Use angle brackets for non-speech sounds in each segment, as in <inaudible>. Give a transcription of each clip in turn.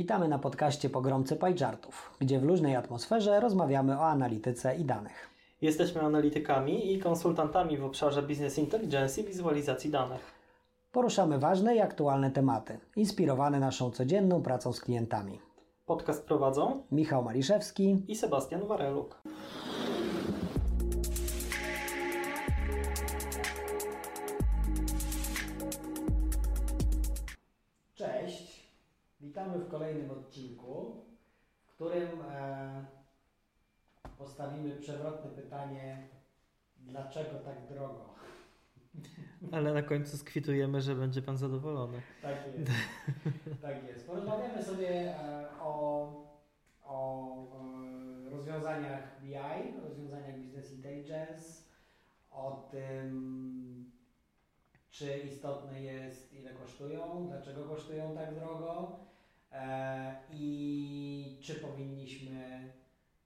Witamy na podcaście Pogromcy Pajczartów, gdzie w luźnej atmosferze rozmawiamy o analityce i danych. Jesteśmy analitykami i konsultantami w obszarze Business Intelligence i wizualizacji danych. Poruszamy ważne i aktualne tematy, inspirowane naszą codzienną pracą z klientami. Podcast prowadzą Michał Maliszewski i Sebastian Wareluk. Witamy w kolejnym odcinku, w którym e, postawimy przewrotne pytanie, dlaczego tak drogo? Ale na końcu skwitujemy, że będzie Pan zadowolony. Tak jest. tak jest. Porozmawiamy sobie e, o, o e, rozwiązaniach BI, rozwiązaniach Business Intelligence, o tym, czy istotne jest, ile kosztują, dlaczego kosztują tak drogo i czy powinniśmy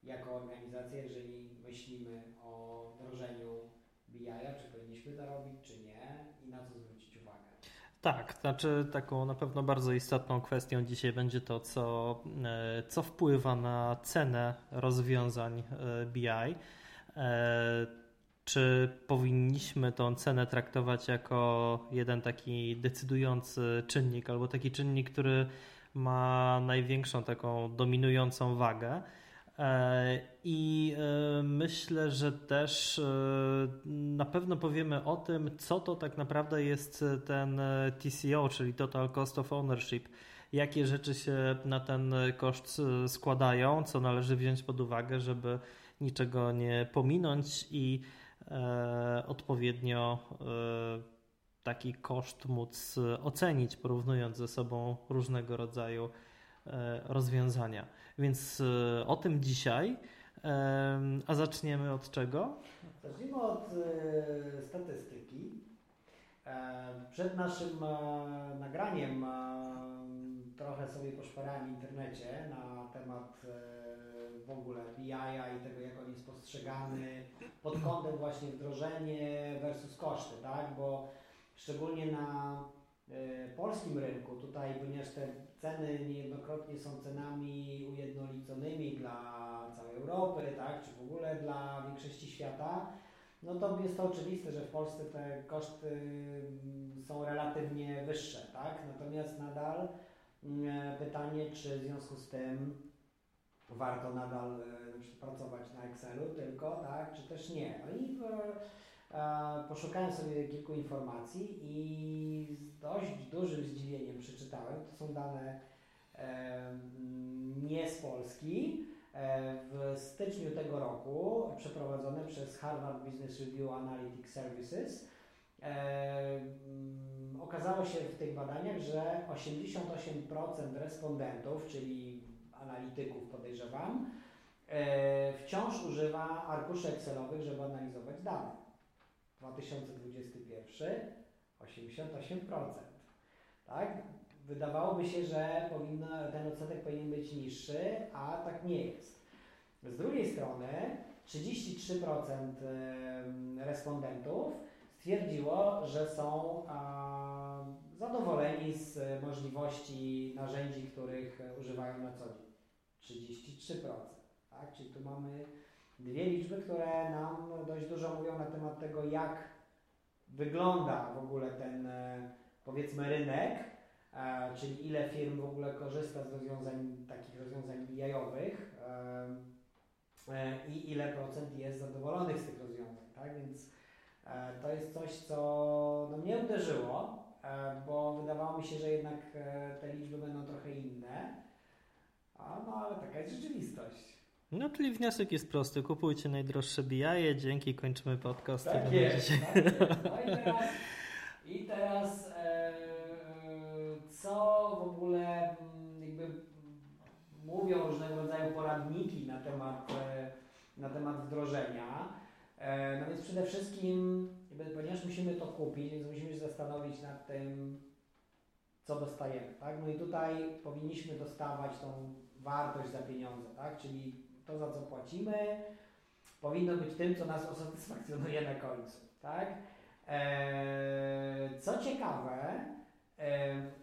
jako organizacja, jeżeli myślimy o wdrożeniu BI, czy powinniśmy to robić, czy nie i na co zwrócić uwagę. Tak, znaczy taką na pewno bardzo istotną kwestią dzisiaj będzie to, co, e, co wpływa na cenę rozwiązań e, BI. Czy powinniśmy tą cenę traktować jako jeden taki decydujący czynnik, albo taki czynnik, który ma największą taką dominującą wagę? E, I e, myślę, że też e, na pewno powiemy o tym, co to tak naprawdę jest ten TCO, czyli Total Cost of Ownership. Jakie rzeczy się na ten koszt składają, co należy wziąć pod uwagę, żeby niczego nie pominąć i odpowiednio taki koszt móc ocenić, porównując ze sobą różnego rodzaju E, rozwiązania. Więc e, o tym dzisiaj. E, a zaczniemy od czego? Zacznijmy od statystyki. Przed naszym nagraniem trochę sobie poszperałem w internecie na temat w ogóle BI i tego, jak on jest postrzegany pod kątem właśnie wdrożenie versus koszty, tak? Bo szczególnie na E, polskim rynku, tutaj ponieważ te ceny niejednokrotnie są cenami ujednoliconymi dla całej Europy, tak, czy w ogóle dla większości świata, no to jest to oczywiste, że w Polsce te koszty mm, są relatywnie wyższe, tak? Natomiast nadal mm, e, pytanie, czy w związku z tym warto nadal e, pracować na Excelu tylko, tak, czy też nie. No i poszukałem sobie kilku informacji i z dość dużym zdziwieniem przeczytałem, to są dane e, nie z Polski, e, w styczniu tego roku przeprowadzone przez Harvard Business Review Analytics Services. Okazało się w tych badaniach, że 88% respondentów, czyli analityków podejrzewam, wciąż używa arkuszy Excelowych, żeby analizować dane. 2021 88%. Tak? Wydawałoby się, że powinno, ten odsetek powinien być niższy, a tak nie jest. Z drugiej strony 33% respondentów stwierdziło, że są zadowoleni z możliwości narzędzi, których używają na co dzień. 33%. Tak? Czyli tu mamy dwie liczby, które nam dość dużo mówią na temat tego, jak wygląda w ogóle ten, e, powiedzmy, rynek, e, czyli ile firm w ogóle korzysta z rozwiązań, takich rozwiązań BI-owych e, i ile procent jest zadowolonych z tych rozwiązań, tak? Więc to jest coś, co no, mnie uderzyło, bo wydawało mi się, że jednak te liczby będą trochę inne, a, no ale taka jest rzeczywistość. No, czyli wniosek jest prosty. Kupujcie najdroższe BI, dzięki kończymy podcast. Tak jest, tak jest. <laughs> No i teraz, i teraz e, co w ogóle mm, jakby mówią różnego rodzaju poradniki na temat, e, na temat wdrożenia. E, no więc przede wszystkim, ponieważ musimy to kupić, więc musimy się zastanowić nad tym, co dostajemy. Tak? No i tutaj powinniśmy dostawać tą wartość za pieniądze, tak? czyli to, za co płacimy, powinno być tym, co nas usatysfakcjonuje na końcu. Tak? Eee, co ciekawe,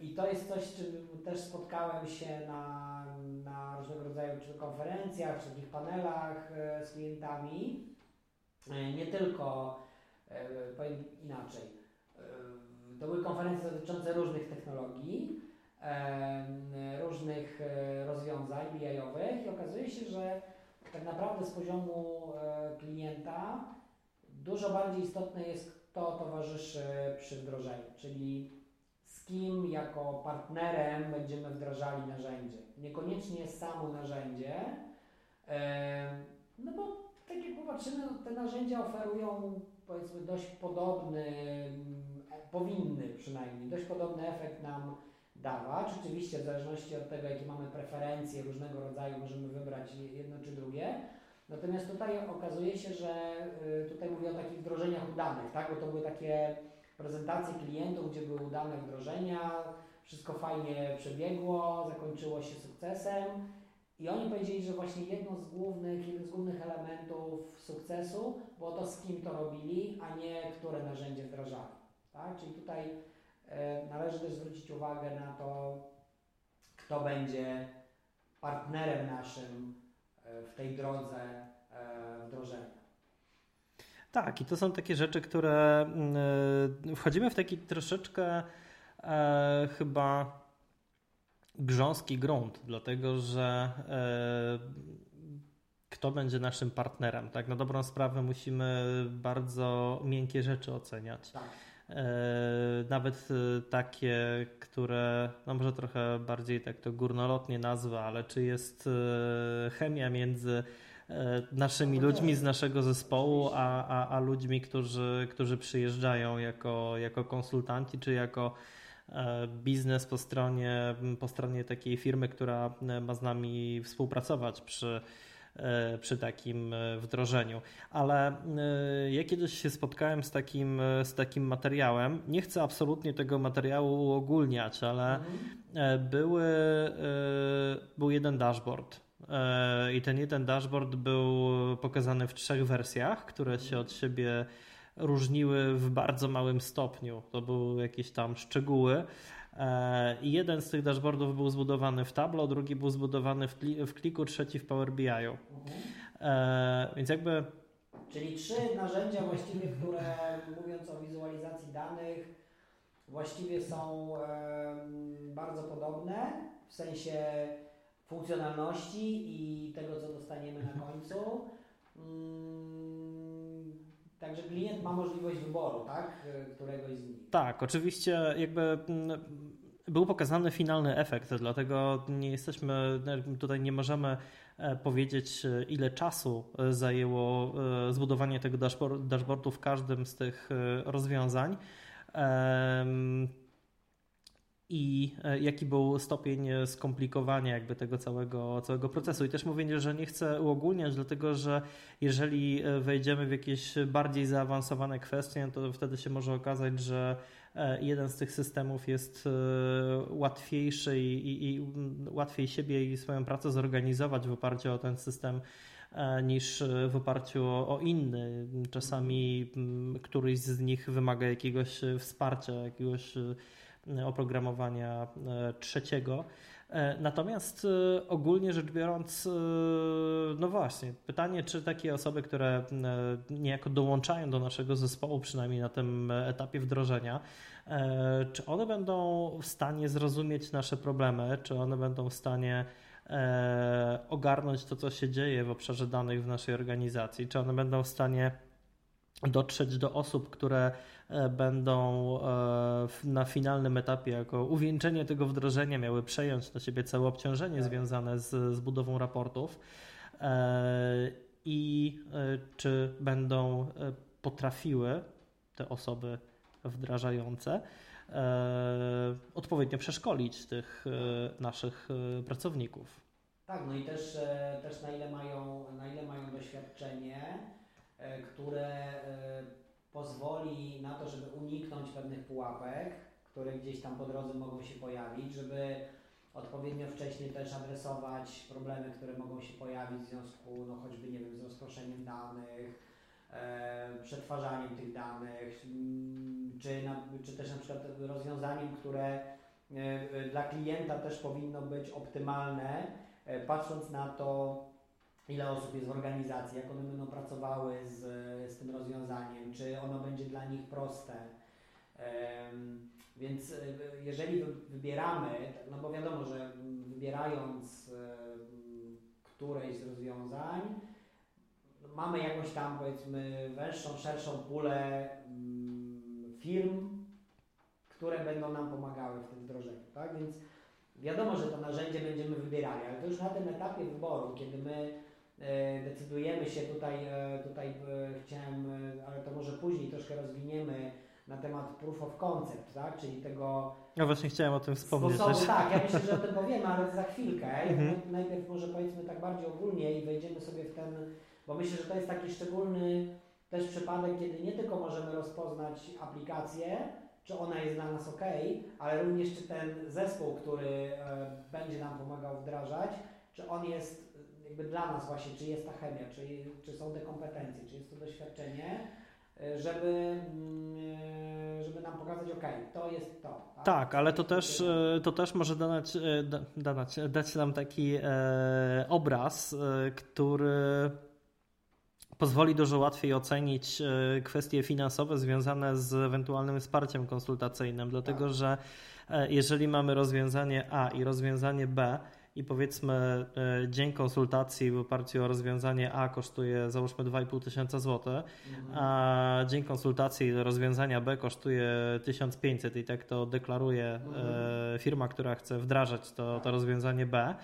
I to jest coś, z czym też spotkałem się na, na różnego rodzaju czy konferencjach, czy takich panelach z klientami. Nie tylko, powiem inaczej, to były konferencje dotyczące różnych technologii, różnych e, rozwiązań BI-owych i okazuje się, że tak naprawdę z poziomu e, klienta dużo bardziej istotne jest kto towarzyszy przy wdrożeniu, czyli z kim jako partnerem będziemy wdrażali narzędzie. Niekoniecznie samo narzędzie, no bo tak jak popatrzymy, no, te narzędzia oferują powiedzmy dość podobny, powinny przynajmniej, dość podobny efekt nam dawać. Oczywiście w zależności od tego, jakie mamy preferencje różnego rodzaju, możemy wybrać jedno czy drugie. Natomiast tutaj okazuje się, że y, tutaj mówię o takich wdrożeniach udanych, tak? bo to były takie prezentacje klientów, gdzie były udane wdrożenia, wszystko fajnie przebiegło, zakończyło się sukcesem. I oni powiedzieli, że właśnie jedną z głównych, jeden z głównych elementów sukcesu było to, z kim to robili, a nie które narzędzie wdrażali. Tak? Czyli tutaj należy też zwrócić uwagę na to, kto będzie partnerem naszym e, w tej drodze e, wdrożenia. Tak, i to są takie rzeczy, które mm, wchodzimy w taki troszeczkę e, chyba grząski grunt, dlatego że e, kto będzie naszym partnerem. Tak, na dobrą sprawę musimy bardzo miękkie rzeczy oceniać. Tak. E, nawet e, takie, które, no może trochę bardziej tak to górnolotnie nazwa, ale czy jest e, chemia między naszymi ludźmi z naszego zespołu, a, a, a ludźmi, którzy, którzy przyjeżdżają jako, jako konsultanci, czy jako biznes po stronie, po stronie takiej firmy, która ma z nami współpracować przy przy takim e, wdrożeniu. Ale e, ja kiedyś się spotkałem z takim, z takim materiałem. Nie chcę absolutnie tego materiału uogólniać, ale mhm. były, był jeden dashboard. I ten jeden dashboard był pokazany w trzech wersjach, które się od siebie różniły w bardzo małym stopniu. To były jakieś tam szczegóły. E, I jeden z tych dashboardów był zbudowany w Tableau, drugi był zbudowany w, w Kliku, trzeci w Power BI. Mhm. E, więc jakby. Czyli trzy narzędzia właściwie, które mówiąc o wizualizacji danych, właściwie są bardzo podobne w sensie funkcjonalności i tego, co dostaniemy na końcu. Mm, także klient ma możliwość wyboru, tak? Któregoś z nich. Tak, oczywiście jakby mm, był pokazany finalny efekt, dlatego nie jesteśmy, tutaj nie możemy e, powiedzieć, e, ile czasu e, zajęło zbudowanie tego dashboardu w każdym z tych rozwiązań i jaki był stopień skomplikowania jakby tego całego, całego procesu. I też mówię, że nie chcę uogólniać, dlatego że jeżeli wejdziemy w jakieś bardziej zaawansowane kwestie, to wtedy się może okazać, że jeden z tych systemów jest e, łatwiejszy i, i, i łatwiej siebie i swoją pracę zorganizować w oparciu o ten system e, niż w oparciu o, inny. Czasami któryś z nich wymaga jakiegoś wsparcia, jakiegoś oprogramowania trzeciego. Natomiast ogólnie rzecz biorąc, no właśnie, pytanie, czy takie osoby, które niejako dołączają do naszego zespołu, przynajmniej na tym etapie wdrożenia, E, czy one będą w stanie zrozumieć nasze problemy, czy one będą w stanie e, ogarnąć to, co się dzieje w obszarze danych w naszej organizacji, czy one będą w stanie dotrzeć do osób, które e, będą na finalnym etapie, jako uwieńczenie tego wdrożenia, miały przejąć na siebie całe obciążenie tak. związane z, z budową raportów i czy będą potrafiły te osoby wdrażające, e, odpowiednio przeszkolić tych e, naszych e, pracowników. Tak, no i też, też na, ile mają, na ile mają doświadczenie, które pozwoli na to, żeby uniknąć pewnych pułapek, które gdzieś tam po drodze mogą się pojawić, żeby odpowiednio wcześniej też adresować problemy, które mogą się pojawić w związku no choćby nie wiem, z rozproszeniem danych, przetwarzaniem tych danych, mm, czy, na, czy też na przykład rozwiązaniem, które dla klienta też powinno być optymalne, patrząc na to, ile osób jest w organizacji, jak one będą pracowały z, z tym rozwiązaniem, czy ono będzie dla nich proste. Więc e, jeżeli wybieramy, no bo wiadomo, że wybierając któreś z rozwiązań, mamy jakąś tam powiedzmy węższą, szerszą pulę firm, które będą nam pomagały w tym wdrożeniu, tak? Więc wiadomo, że to narzędzie będziemy wybierali, ale to już na tym etapie wyboru, kiedy my e, decydujemy się tutaj, e, tutaj chciałem, ale to może później troszkę rozwiniemy na temat proof of concept, tak? czyli tego. Ja właśnie chciałem o tym wspomnieć. Sposobu, tak, ja myślę, że o tym powiemy, ale za chwilkę. Mhm. Najpierw może powiedzmy tak bardziej ogólnie i wejdziemy sobie w ten, bo myślę, że to jest taki szczególny też przypadek, kiedy nie tylko możemy rozpoznać aplikację, czy ona jest dla nas ok, ale również czy ten zespół, który e, będzie nam pomagał wdrażać, czy on jest jakby dla nas właśnie, czy jest ta chemia, czy, czy są te kompetencje, czy jest to doświadczenie E, żeby, mm, e, żeby nam pokazać, ok, to jest to. Tak, tak ale to też, e, to też może dać, dać, dać nam taki obraz, który pozwoli dużo łatwiej ocenić kwestie finansowe związane z ewentualnym wsparciem konsultacyjnym, dlatego tak. że jeżeli mamy rozwiązanie A i rozwiązanie B, i powiedzmy e, dzień konsultacji w oparciu o rozwiązanie A kosztuje załóżmy 2,5 tysiąca złotych, mhm. a dzień konsultacji do rozwiązania B kosztuje 1500 i tak to deklaruje e, mhm. firma, która chce wdrażać to, to rozwiązanie B.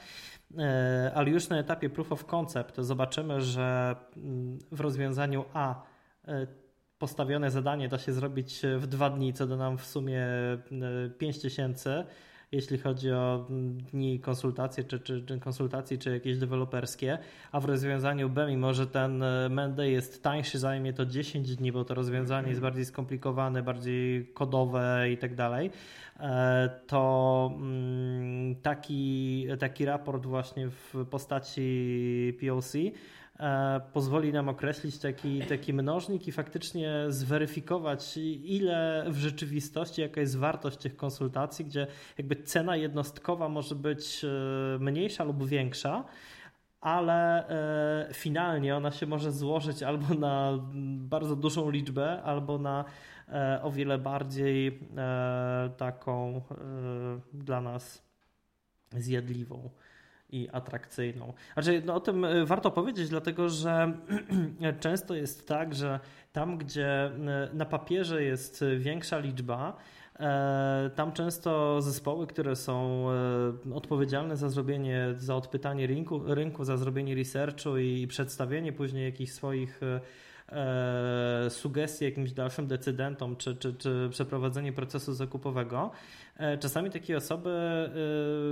E, ale już na etapie proof of concept zobaczymy, że mm, w rozwiązaniu A postawione zadanie da się zrobić w dwa dni, co da nam w sumie 5000 tysięcy jeśli chodzi o mm, dni konsultacji, czy, czy, czy konsultacji, czy jakieś deweloperskie, a w rozwiązaniu B, mimo że ten e, Menday jest tańszy, zajmie to 10 dni, bo to rozwiązanie jest bardziej skomplikowane, bardziej kodowe i tak dalej, e, to mm, taki, taki raport właśnie w postaci POC pozwoli nam określić taki, taki mnożnik i faktycznie zweryfikować, ile w rzeczywistości, jaka jest wartość tych konsultacji, gdzie jakby cena jednostkowa może być e, mniejsza lub większa, ale e, finalnie ona się może złożyć albo na bardzo dużą liczbę, albo na o wiele bardziej taką dla nas zjadliwą i atrakcyjną. Znaczy, no, o tym e, warto powiedzieć, dlatego że <clears throat> często jest tak, że tam, gdzie e, na papierze jest większa liczba, e, tam często zespoły, które są odpowiedzialne za zrobienie, za odpytanie rynku, rynku za zrobienie researchu i przedstawienie później jakichś swoich e, sugestii jakimś dalszym decydentom, czy, czy, czy przeprowadzenie procesu zakupowego. E, czasami takie osoby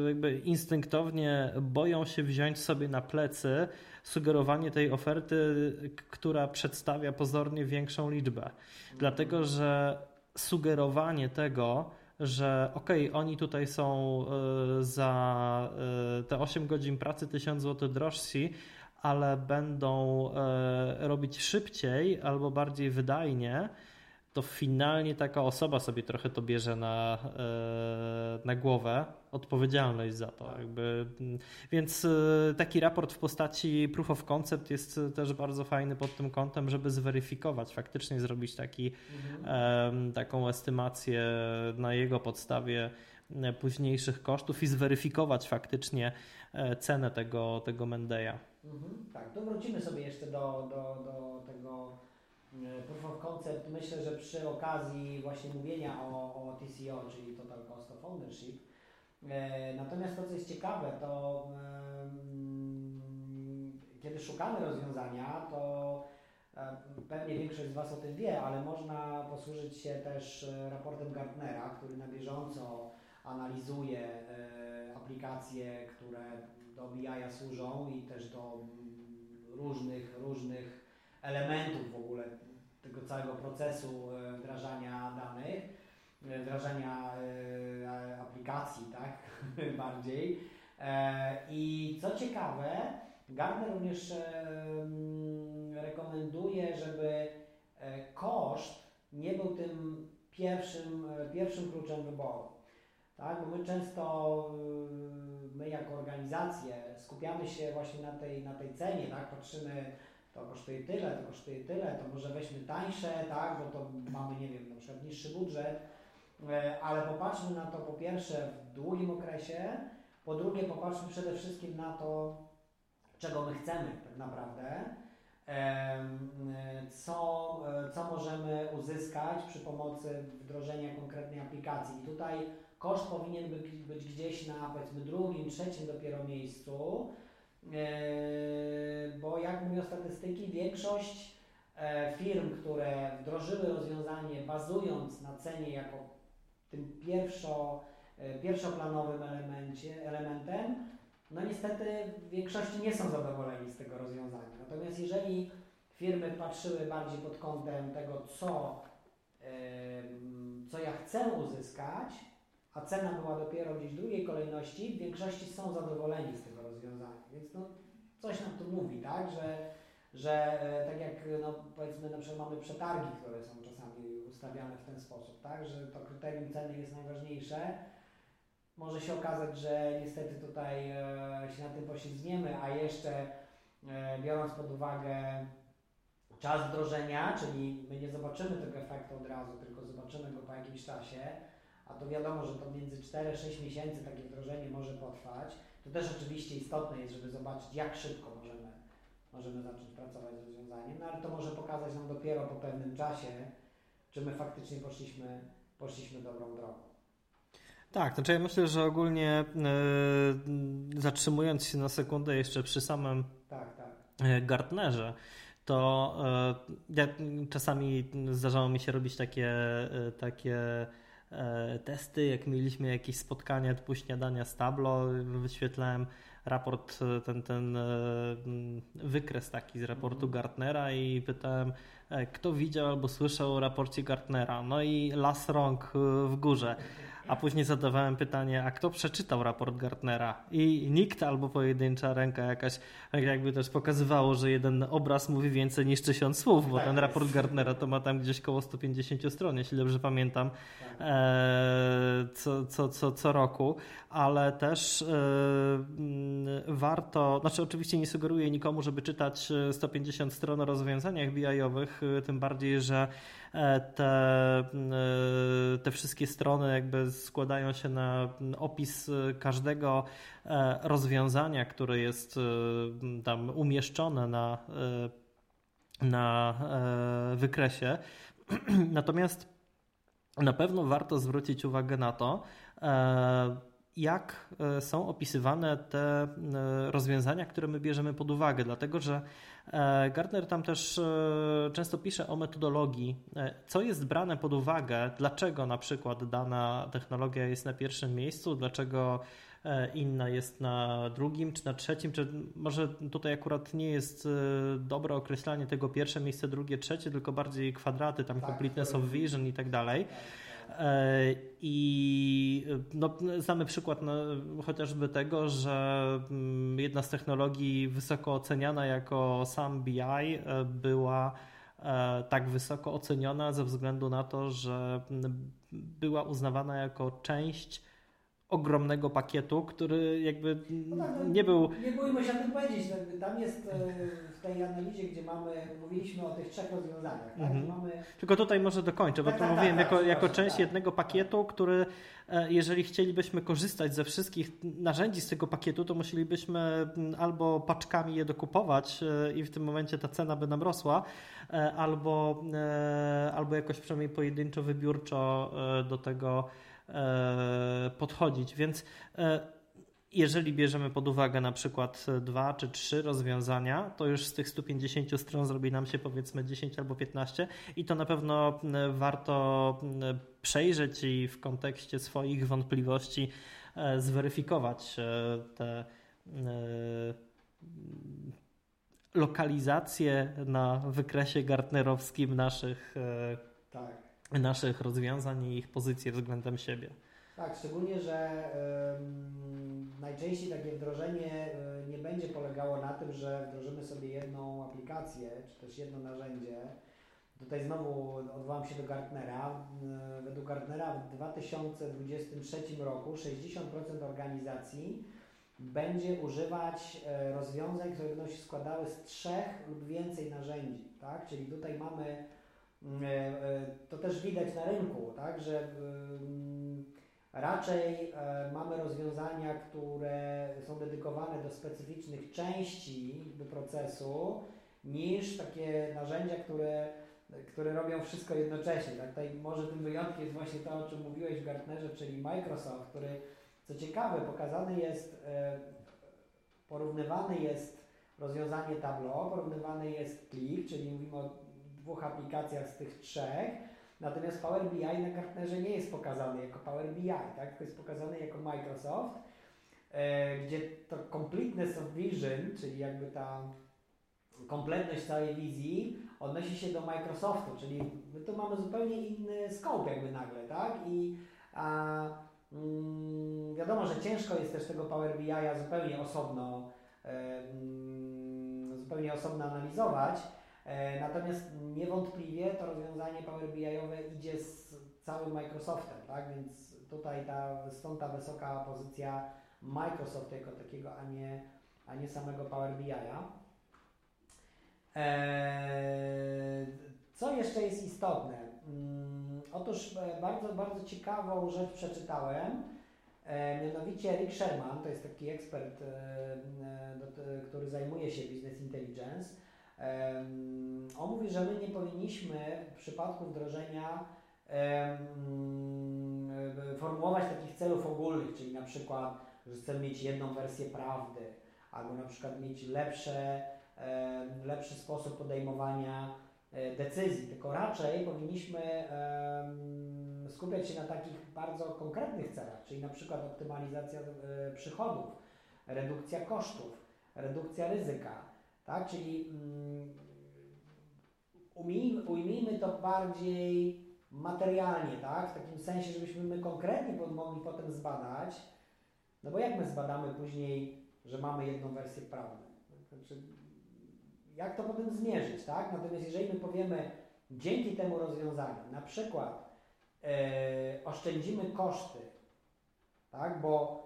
e, jakby instynktownie boją się wziąć sobie na plecy sugerowanie tej oferty, która przedstawia pozornie większą liczbę. Dlatego, że sugerowanie tego, że okej, okay, oni tutaj są za te 8 godzin pracy 1000 zł drożsi, ale będą e, robić szybciej albo bardziej wydajnie, to finalnie taka osoba sobie trochę to bierze na, e, na głowę, odpowiedzialność za to. Jakby. Więc e, taki raport w postaci proof of concept jest też bardzo fajny pod tym kątem, żeby zweryfikować, faktycznie zrobić taki, mhm. taką estymację na jego podstawie późniejszych kosztów i zweryfikować faktycznie cenę tego, tego Mendeya. Mhm, tak, to wrócimy sobie jeszcze do, do, do tego e, proof of concept. Myślę, że przy okazji właśnie mówienia o, o TCO, czyli Total Cost of Ownership. E, natomiast to, co jest ciekawe, to kiedy szukamy rozwiązania, to e, pewnie większość z Was o tym wie, ale można posłużyć się też raportem Gartnera, który na bieżąco analizuje aplikacje, które do BI służą i też do mm, różnych, różnych elementów w ogóle tego całego procesu e, wdrażania danych, e, wdrażania e, aplikacji, <laughs> tak, <laughs> bardziej. I co ciekawe, Gartner również rekomenduje żeby e, koszt nie był tym pierwszym, e, pierwszym kluczem wyboru. Tak? Bo my często, y, my jako organizacje skupiamy się właśnie na tej, na tej cenie, tak? patrzymy, to kosztuje tyle, to kosztuje tyle, to może weźmy tańsze, tak? bo to mamy, nie wiem, na przykład niższy budżet, e, ale popatrzmy na to po pierwsze w długim okresie, po drugie popatrzmy przede wszystkim na to, czego my chcemy tak naprawdę, co, e, co możemy uzyskać przy pomocy wdrożenia konkretnej aplikacji. I tutaj koszt powinien być, gdzieś na powiedzmy drugim, trzecim dopiero miejscu, e, bo jak mówią statystyki, większość e, firm, które wdrożyły rozwiązanie bazując na cenie jako tym pierwszo, pierwszoplanowym elemencie, elementem, no niestety w większości nie są zadowoleni z tego rozwiązania. Natomiast jeżeli firmy patrzyły bardziej pod kątem tego, co, co ja chcę uzyskać, a cena była dopiero gdzieś drugiej kolejności, w większości są zadowoleni z tego rozwiązania. Więc no, coś nam tu mówi, tak, że, że e, tak jak no, powiedzmy na przykład mamy przetargi, które są czasami ustawiane w ten sposób, tak, że to kryterium ceny jest najważniejsze, może się okazać, że niestety tutaj e, się na tym poślizgniemy, a jeszcze e, biorąc pod uwagę czas wdrożenia, czyli my nie zobaczymy tego efektu od razu, tylko zobaczymy go po jakimś czasie, a to wiadomo, że to między 4-6 miesięcy takie wdrożenie może potrwać. To też oczywiście istotne jest, żeby zobaczyć, jak szybko możemy, możemy zacząć pracować z rozwiązaniem, no ale to może pokazać nam dopiero po pewnym czasie, czy my faktycznie poszliśmy, poszliśmy dobrą drogą. Tak, znaczy ja myślę, że ogólnie yy, zatrzymując się na sekundę jeszcze przy samym tak, tak. E, Gartnerze, to yy, ja, czasami zdarzało mi się robić takie, takie testy, jak mieliśmy jakieś spotkania typu śniadania z Tablo, wyświetlałem raport, ten, ten wykres taki z raportu mhm. Gartnera i pytałem, kto widział albo słyszał o raporcie Gartnera. No i las rąk w górze a później zadawałem pytanie, a kto przeczytał raport Gartnera? I nikt albo pojedyncza ręka jakaś jakby też pokazywało, że jeden obraz mówi więcej niż tysiąc słów, bo tak ten raport Gartnera to ma tam gdzieś koło 150 stron, jeśli dobrze pamiętam, tak. e, co, co, co, co roku, ale też e, warto, znaczy oczywiście nie sugeruję nikomu, żeby czytać 150 stron o rozwiązaniach BI-owych, tym bardziej, że E, te, e, te wszystkie strony jakby składają się na opis każdego e, rozwiązania, które jest tam umieszczone na, na wykresie. <clears throat> Natomiast na pewno warto zwrócić uwagę na to, jak są opisywane te rozwiązania, które my bierzemy pod uwagę, dlatego że E, Gardner tam też e, często pisze o metodologii, e, co jest brane pod uwagę, dlaczego na przykład dana technologia jest na pierwszym miejscu, dlaczego inna jest na drugim czy na trzecim, czy może tutaj akurat nie jest dobre określanie tego pierwsze miejsce, drugie, trzecie, tylko bardziej kwadraty, tam tak, completeness of vision i tak dalej. I no, znamy przykład no, chociażby tego, że mm, jedna z technologii wysoko oceniana jako sam BI e, była e, tak wysoko oceniona ze względu na to, że mm, była uznawana jako część ogromnego pakietu, który jakby no tak, no, nie był... Nie bójmy się o tym powiedzieć. No, tam jest e, w tej analizie, gdzie mamy, mówiliśmy o tych trzech rozwiązaniach. Tak? Mhm. Mamy... Tylko tutaj może dokończę, bo tak, tu tak, mówiłem tak, jako, tak, jako część jednego pakietu, który e, jeżeli chcielibyśmy korzystać ze wszystkich narzędzi z tego pakietu, to musielibyśmy albo paczkami je dokupować e, i w tym momencie ta cena by nam rosła, albo, albo jakoś przynajmniej pojedynczo, wybiórczo do tego podchodzić. Więc e, jeżeli bierzemy pod uwagę na przykład dwa czy trzy rozwiązania, to już z tych 150 stron zrobi nam się powiedzmy 10 albo 15 i to na pewno warto przejrzeć i w kontekście swoich wątpliwości e, zweryfikować te lokalizacje na wykresie gartnerowskim naszych tak naszych rozwiązań i ich pozycję względem siebie. Tak, szczególnie, że najczęściej takie wdrożenie y, nie będzie polegało na tym, że wdrożymy sobie jedną aplikację, czy też jedno narzędzie. Tutaj znowu odwołam się do Gartnera. Y, według Gartnera w 2023 roku 60% organizacji będzie używać e, rozwiązań, które będą się składały z trzech lub więcej narzędzi. Tak? Czyli tutaj mamy, to też widać na rynku, tak? że mm, raczej mamy rozwiązania, które są dedykowane do specyficznych części procesu, niż takie narzędzia, które, które robią wszystko jednocześnie. Tak? Tutaj może tym wyjątkiem jest właśnie to, o czym mówiłeś w Gartnerze, czyli Microsoft, który co ciekawe, pokazany jest, e, porównywany jest rozwiązanie Tableau, porównywany jest Click, czyli mówimy o dwóch aplikacjach z tych trzech, natomiast Power BI na Gartnerze nie jest pokazany jako Power BI, tak? tylko jest pokazany jako Microsoft, e, gdzie to completeness of vision, czyli jakby ta kompletność całej wizji odnosi się do Microsoftu, czyli my tu mamy zupełnie inny scope jakby nagle, tak? I a, Mm, wiadomo, że ciężko jest też tego Power BI zupełnie osobno, mm, zupełnie osobno analizować, e, natomiast niewątpliwie to rozwiązanie Power BI-owe idzie z całym Microsoftem, tak? Więc tutaj ta, stąd ta wysoka pozycja Microsoft jako takiego, a nie, a nie samego Power BI-a. Eee, co jeszcze jest istotne? Mm, otóż e, bardzo, bardzo ciekawą rzecz przeczytałem. E, mianowicie Rick Sherman, to jest taki ekspert, e, który zajmuje się business intelligence. On mówi, że my nie powinniśmy w przypadku wdrożenia formułować takich celów ogólnych, czyli na przykład, że chcemy mieć jedną wersję prawdy, albo na przykład mieć lepsze, lepszy sposób podejmowania E, decyzji, tylko raczej powinniśmy skupiać się na takich bardzo konkretnych celach, czyli na przykład optymalizacja e, przychodów, redukcja kosztów, redukcja ryzyka, tak? Czyli mm, ujmijmy, to bardziej materialnie, tak? W takim sensie, żebyśmy my konkretnie mogli potem zbadać, no bo jak my zbadamy później, że mamy jedną wersję prawdy? Znaczy, jak to potem zmierzyć, tak? Natomiast jeżeli my powiemy, dzięki temu rozwiązaniu, na przykład e, oszczędzimy koszty, tak? Bo,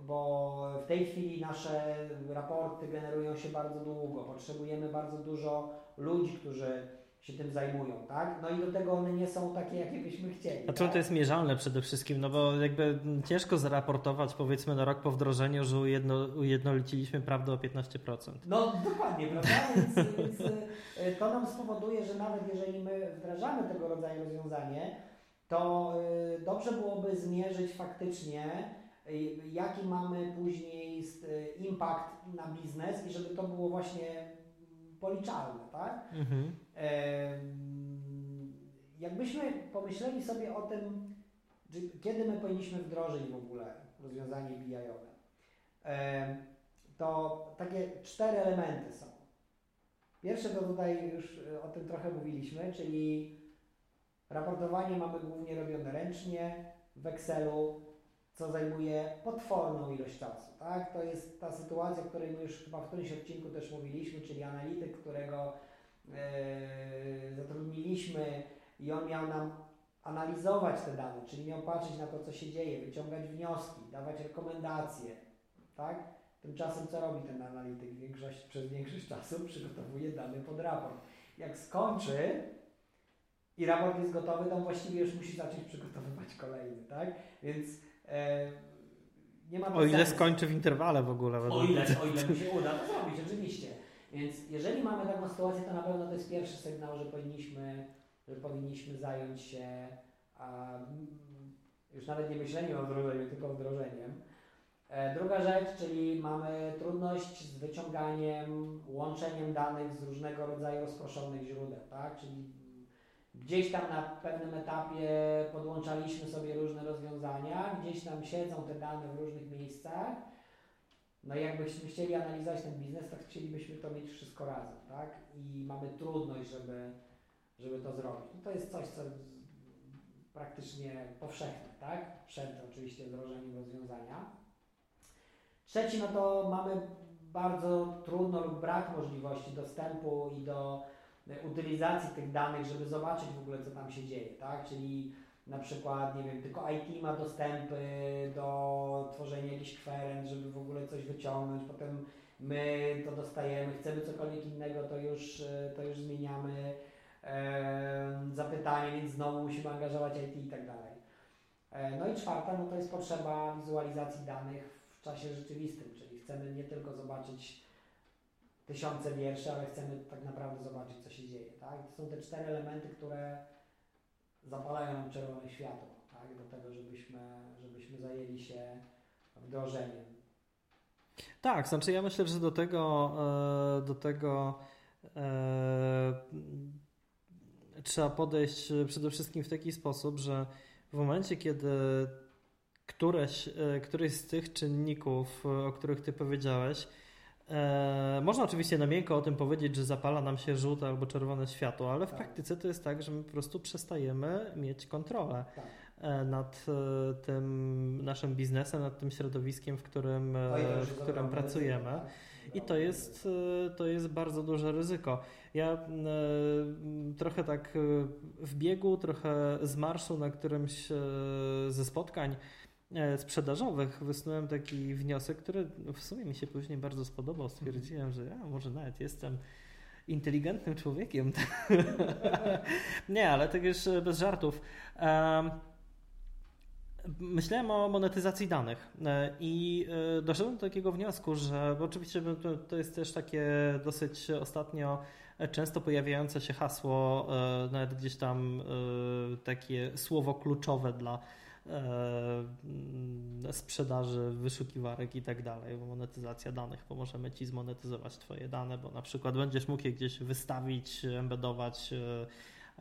bo w tej chwili nasze raporty generują się bardzo długo, potrzebujemy bardzo dużo ludzi, którzy się tym zajmują, tak? No i do tego one nie są takie, jakie byśmy chcieli. A czym tak? to jest mierzalne przede wszystkim? No bo jakby ciężko zaraportować powiedzmy na rok po wdrożeniu, że ujedno, ujednoliciliśmy prawdę o 15%. No dokładnie, prawda? Więc, więc e, to nam spowoduje, że nawet jeżeli my wdrażamy tego rodzaju rozwiązanie, to e, dobrze byłoby zmierzyć faktycznie, jaki mamy później impact na biznes i żeby to było właśnie policzalne, tak? Mhm. Jakbyśmy pomyśleli sobie o tym, kiedy my powinniśmy wdrożyć w ogóle rozwiązanie BI-owe, to takie cztery elementy są. Pierwsze to tutaj już o tym trochę mówiliśmy, czyli raportowanie mamy głównie robione ręcznie w Excelu, co zajmuje potworną ilość czasu. Tak? To jest ta sytuacja, o której my już chyba w którymś odcinku też mówiliśmy, czyli analityk, którego e, zatrudniliśmy i on miał nam analizować te dane, czyli miał patrzeć na to, co się dzieje, wyciągać wnioski, dawać rekomendacje. Tak? Tymczasem co robi ten analityk? Większość, przez większość czasu przygotowuje dane pod raport. Jak skończy i raport jest gotowy, to właściwie już musi zacząć przygotowywać kolejny. Tak? Więc nie ma o ile sensu. skończy w interwale w ogóle. O ile, o ile mi się uda to zrobić, oczywiście. Więc jeżeli mamy taką sytuację, to na pewno to jest pierwszy sygnał, że powinniśmy, że powinniśmy zająć się a, już nawet nie myśleniem o wdrożeniu, tylko wdrożeniem. E, druga rzecz, czyli mamy trudność z wyciąganiem, łączeniem danych z różnego rodzaju rozproszonych źródeł, tak? Czyli Gdzieś tam na pewnym etapie podłączaliśmy sobie różne rozwiązania, gdzieś tam siedzą te dane w różnych miejscach. No i jakbyśmy chcieli analizować ten biznes, to chcielibyśmy to mieć wszystko razem, tak? I mamy trudność, żeby, żeby to zrobić. No to jest coś, co praktycznie powszechne, tak? Przed oczywiście wdrożeniem rozwiązania. Trzeci, no to mamy bardzo trudno lub brak możliwości dostępu i do utylizacji tych danych, żeby zobaczyć w ogóle, co tam się dzieje, tak? Czyli na przykład, nie wiem, tylko IT ma dostępy do tworzenia jakichś kwerent, żeby w ogóle coś wyciągnąć, potem my to dostajemy, chcemy cokolwiek innego, to już, to już zmieniamy e, zapytanie, więc znowu musimy angażować IT i tak dalej. E, no i czwarta, no to jest potrzeba wizualizacji danych w czasie rzeczywistym, czyli chcemy nie tylko zobaczyć tysiące wierszy, ale chcemy tak naprawdę zobaczyć, co się dzieje. Tak? to są te cztery elementy, które zapalają nam czerwone światło tak? do tego, żebyśmy, żebyśmy zajęli się wdrożeniem. Tak, znaczy ja myślę, że do tego, e, do tego e, trzeba podejść przede wszystkim w taki sposób, że w momencie, kiedy któreś, e, któryś z tych czynników, o których Ty powiedziałeś, E, można oczywiście na miękko o tym powiedzieć, że zapala nam się żółte albo czerwone światło, ale w tak. praktyce to jest tak, że my po prostu przestajemy mieć kontrolę tak. E, nad e, tym naszym biznesem, nad tym środowiskiem, w którym, w którym pracujemy. Tak. I to jest, to jest bardzo duże ryzyko. Ja trochę tak w biegu, trochę z marszu na którymś ze spotkań sprzedażowych wysnułem taki wniosek, który w sumie mi się później bardzo spodobał. Stwierdziłem, że ja może nawet jestem inteligentnym człowiekiem. <laughs> Nie, ale tak już bez żartów. Myślałem o monetyzacji danych e, i e, doszedłem do takiego wniosku, że oczywiście to jest też takie dosyć ostatnio często pojawiające się hasło, nawet gdzieś tam takie słowo kluczowe dla E, sprzedaży wyszukiwarek i tak dalej, monetyzacja danych, bo możemy Ci zmonetyzować Twoje dane, bo na przykład będziesz mógł je gdzieś wystawić, embedować, e,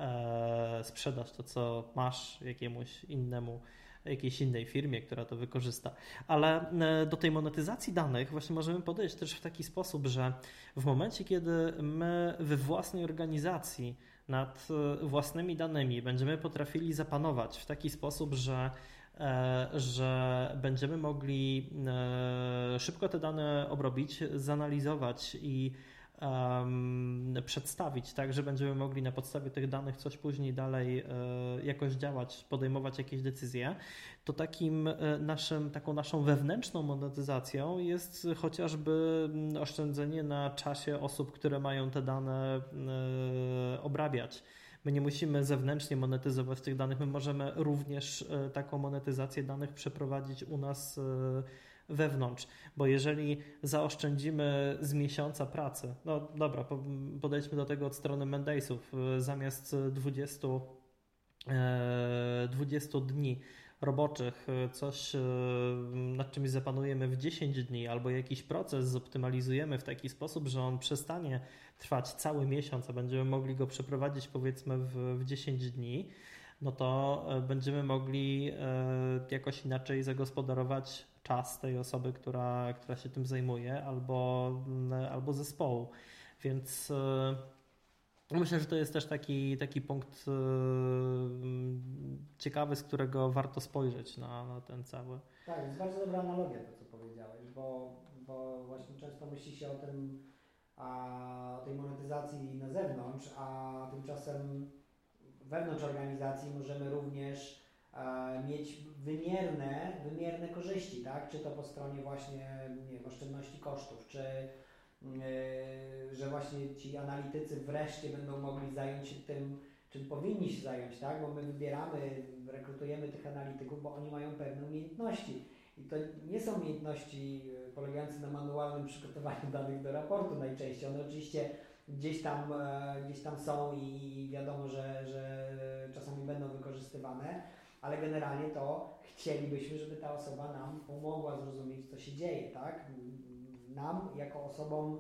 e, sprzedać to, co masz jakiemuś innemu jakiejś innej firmie, która to wykorzysta. Ale do tej monetyzacji danych właśnie możemy podejść też w taki sposób, że w momencie, kiedy my we własnej organizacji nad e, własnymi danymi. Będziemy potrafili zapanować w taki sposób, że, e, że będziemy mogli e, szybko te dane obrobić, zanalizować i przedstawić, tak, że będziemy mogli na podstawie tych danych coś później dalej e, jakoś działać, podejmować jakieś decyzje, to takim e, naszym, taką naszą wewnętrzną monetyzacją jest chociażby mm, oszczędzenie na czasie osób, które mają te dane e, obrabiać. My nie musimy zewnętrznie monetyzować tych danych, my możemy również taką monetyzację danych przeprowadzić u nas wewnątrz, bo jeżeli zaoszczędzimy z miesiąca pracy, no dobra, podejdźmy do tego od strony Mendaysów, zamiast 20, 20 e, dni roboczych, coś nad czymś zapanujemy w 10 dni, albo jakiś proces zoptymalizujemy w taki sposób, że on przestanie trwać cały miesiąc, a będziemy mogli go przeprowadzić powiedzmy w, w 10 dni, no to e, będziemy mogli e, jakoś inaczej zagospodarować czas tej osoby, która, która się tym zajmuje, albo, mm, albo zespołu. Więc e, myślę, że to jest też taki, taki punkt ciekawy, z którego warto spojrzeć na, na ten cały. Tak, jest bardzo dobra analogia to, co powiedziałeś, bo, bo właśnie często myśli się o tym, a, o tej monetyzacji na zewnątrz, a tymczasem wewnątrz organizacji możemy również mieć wymierne, wymierne korzyści, tak? Czy to po stronie właśnie nie oszczędności kosztów, czy yy, że właśnie ci analitycy wreszcie będą mogli zająć się tym, czym powinni się zająć, tak? Bo my wybieramy, rekrutujemy tych analityków, bo oni mają pewne umiejętności. I to nie są umiejętności e, polegające na manualnym przygotowaniu <laughs> danych do raportu najczęściej. One oczywiście gdzieś tam, e, gdzieś tam są i wiadomo, że, że czasami będą wykorzystywane, ale generalnie to chcielibyśmy, żeby ta osoba nam pomogła zrozumieć, co się dzieje, tak? Nam, jako osobom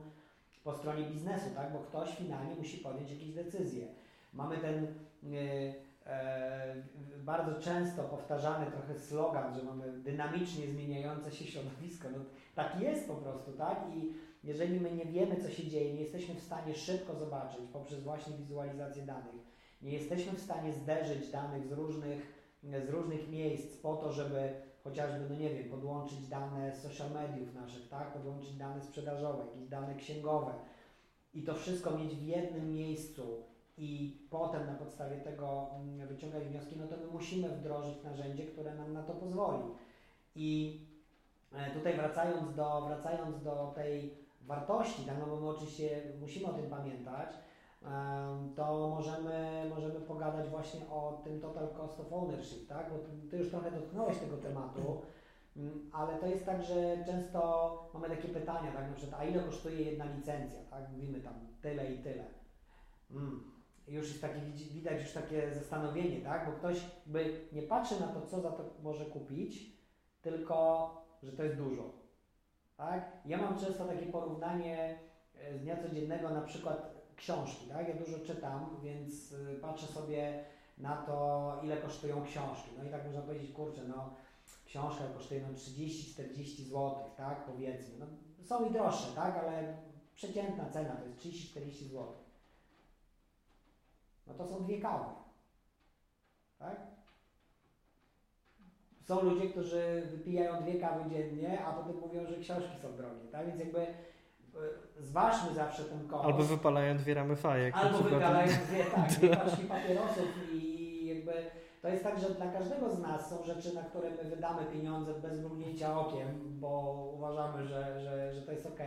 po stronie biznesu, tak? Bo ktoś finalnie musi podjąć jakieś decyzje. Mamy ten e, e, bardzo często powtarzany trochę slogan, że mamy dynamicznie zmieniające się środowisko. No, tak jest po prostu, tak? I jeżeli my nie wiemy, co się dzieje, nie jesteśmy w stanie szybko zobaczyć poprzez właśnie wizualizację danych, nie jesteśmy w stanie zderzyć danych z różnych z różnych miejsc po to, żeby chociażby, no nie wiem, podłączyć dane z social mediów naszych, tak, podłączyć dane sprzedażowe, jakieś dane księgowe. I to wszystko mieć w jednym miejscu i potem na podstawie tego mm, wyciągać wnioski, no to my musimy wdrożyć narzędzie, które nam na to pozwoli. I e, tutaj wracając do, wracając do tej wartości, tak, no bo my oczywiście musimy o tym pamiętać, to możemy, możemy pogadać właśnie o tym total cost of ownership, tak? Bo ty już trochę dotknąłeś tego tematu, mm, ale to jest tak, że często mamy takie pytania, tak? Na przykład, a ile kosztuje jedna licencja, tak? Mówimy tam tyle i tyle. Mm. Już jest takie, widać już takie zastanowienie, tak? Bo ktoś by nie patrzy na to, co za to może kupić, tylko, że to jest dużo, tak? Ja mam często takie porównanie e, z dnia codziennego, na przykład książki, tak? Ja dużo czytam, więc y, patrzę sobie na to, ile kosztują książki. No i tak można powiedzieć, kurczę, no książka kosztuje no 30-40 zł, tak? Powiedzmy. No, są i droższe, tak? Ale przeciętna cena to jest 30-40 zł. No to są dwie kawy. Tak? Są ludzie, którzy wypijają dwie kawy dziennie, a potem mówią, że książki są drogie, tak? Więc jakby zważmy zawsze ten koszt. Albo wypalają dwie ramy fajek. Albo wypalają dwie, tak, <laughs> dwie paczki papierosów i jakby to jest tak, że dla każdego z nas są rzeczy, na które my wydamy pieniądze bez mrugnięcia okiem, bo uważamy, że, że, że to jest ok,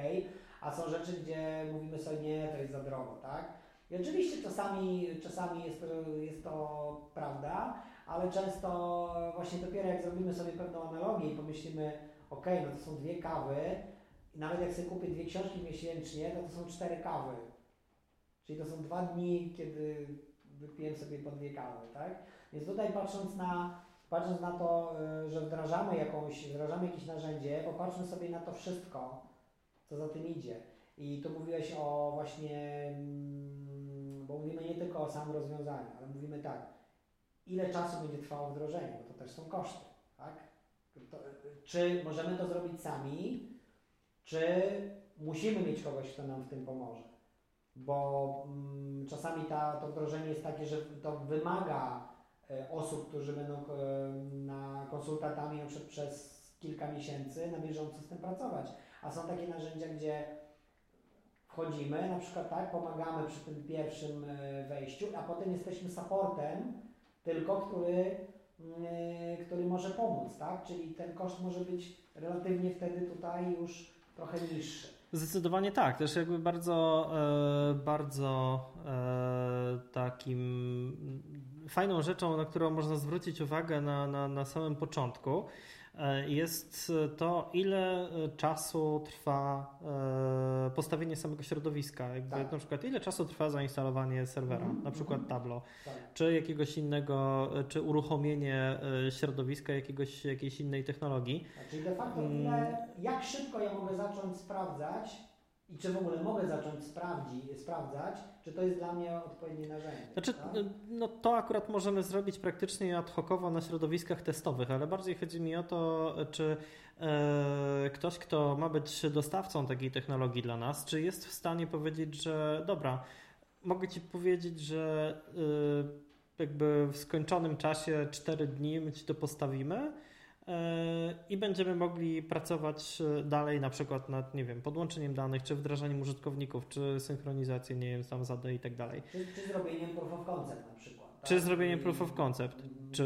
a są rzeczy, gdzie mówimy sobie nie, to jest za drogo, tak? I oczywiście czasami, czasami jest, to, jest to prawda, ale często właśnie dopiero jak zrobimy sobie pewną analogię i pomyślimy, ok, no to są dwie kawy, nawet jak sobie kupię dwie książki miesięcznie, to to są cztery kawy. Czyli to są dwa dni, kiedy wypiję sobie po dwie kawy, tak? Więc tutaj patrząc na, patrząc na to, y, że wdrażamy jakąś, wdrażamy jakieś narzędzie, popatrzmy sobie na to wszystko, co za tym idzie. I tu mówiłeś o właśnie, mm, bo mówimy nie tylko o samym rozwiązaniu, ale mówimy tak, ile czasu będzie trwało wdrożenie, bo to też są koszty, tak? To, czy możemy to zrobić sami, czy musimy mieć kogoś, kto nam w tym pomoże. Bo mm, czasami ta, to wdrożenie jest takie, że to wymaga e, osób, którzy będą e, na konsultantami na przykład przez kilka miesięcy na bieżąco z tym pracować. A są takie narzędzia, gdzie wchodzimy, na przykład tak, pomagamy przy tym pierwszym e, wejściu, a potem jesteśmy supportem tylko, który, mm, który może pomóc, tak? Czyli ten koszt może być relatywnie wtedy tutaj już trochę niższy. Zdecydowanie tak. Też jakby bardzo, e, bardzo e, takim fajną rzeczą, na którą można zwrócić uwagę na, na, na samym początku, jest to, ile czasu trwa e, postawienie samego środowiska. Jakby tak. Na przykład, ile czasu trwa zainstalowanie serwera, mm -hmm. na przykład mhm. Tableau, tak. czy jakiegoś innego, czy uruchomienie e, środowiska jakiegoś, jakiejś innej technologii. Czyli de facto, ile, jak szybko ja mogę zacząć sprawdzać, i czy w ogóle mogę zacząć sprawdzi, sprawdzać, czy to jest dla mnie odpowiednie narzędzie. Znaczy, tak? no to akurat możemy zrobić praktycznie ad hocowo na środowiskach testowych, ale bardziej chodzi mi o to, czy e, ktoś, kto ma być dostawcą takiej technologii dla nas, czy jest w stanie powiedzieć, że dobra, mogę Ci powiedzieć, że e, jakby w skończonym czasie 4 dni my Ci to postawimy, i będziemy mogli pracować e, dalej na przykład nad, nie wiem, podłączeniem danych, czy wdrażaniem użytkowników, czy synchronizacją, nie wiem, tam zadań i tak dalej. Czy, czy zrobieniem proof of concept na przykład. Tak? Czy zrobieniem proof of concept. Mm. Czy,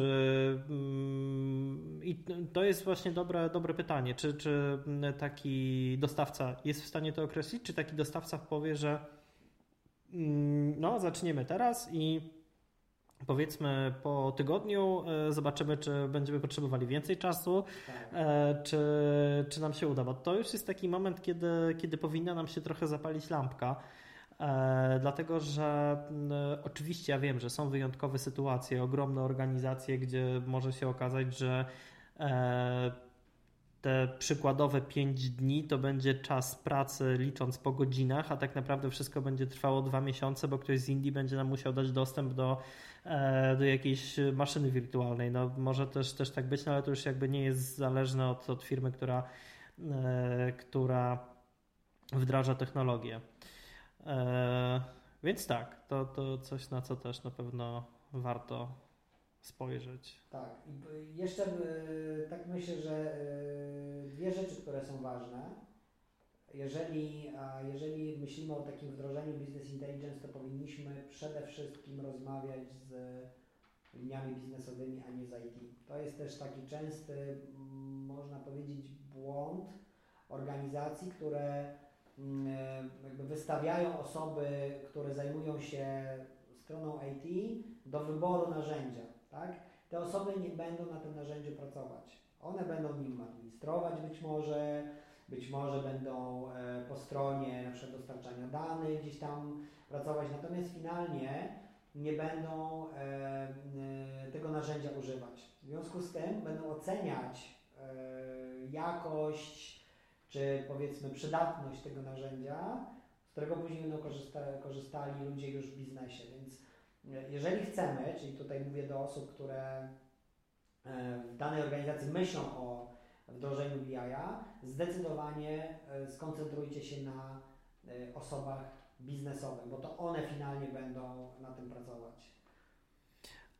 mm, I to jest właśnie dobre, dobre pytanie. Czy, czy taki dostawca jest w stanie to określić, czy taki dostawca powie, że mm, no, zaczniemy teraz i Powiedzmy po tygodniu e, zobaczymy, czy będziemy potrzebowali więcej czasu, tak. E, czy, czy nam się uda, bo to już jest taki moment, kiedy, kiedy powinna nam się trochę zapalić lampka. E, dlatego, że oczywiście ja wiem, że są wyjątkowe sytuacje, ogromne organizacje, gdzie może się okazać, że te przykładowe 5 dni to będzie czas pracy licząc po godzinach, a tak naprawdę wszystko będzie trwało dwa miesiące, bo ktoś z Indii będzie nam musiał dać dostęp do do jakiejś maszyny wirtualnej. No, może też, też tak być, no, ale to już jakby nie jest zależne od, od firmy, która, e, która wdraża technologię. E, więc tak, to, to coś, na co też na pewno warto spojrzeć. Tak. I jeszcze tak myślę, że dwie rzeczy, które są ważne. Jeżeli, jeżeli myślimy o takim wdrożeniu Business Intelligence, to powinniśmy przede wszystkim rozmawiać z liniami biznesowymi, a nie z IT. To jest też taki częsty, można powiedzieć, błąd organizacji, które mm, jakby wystawiają osoby, które zajmują się stroną IT do wyboru narzędzia. Tak? Te osoby nie będą na tym narzędziu pracować. One będą nim administrować być może, być może będą e, po stronie na przykład dostarczania danych gdzieś tam pracować, natomiast finalnie nie będą e, e, tego narzędzia używać. W związku z tym będą oceniać jakość czy powiedzmy przydatność tego narzędzia, z którego później będą korzystali ludzie już w biznesie. Więc jeżeli chcemy, czyli tutaj mówię do osób, które w danej organizacji myślą o wdrożeniu BI-a, zdecydowanie e, skoncentrujcie się na e, osobach biznesowych, bo to one finalnie będą na tym pracować.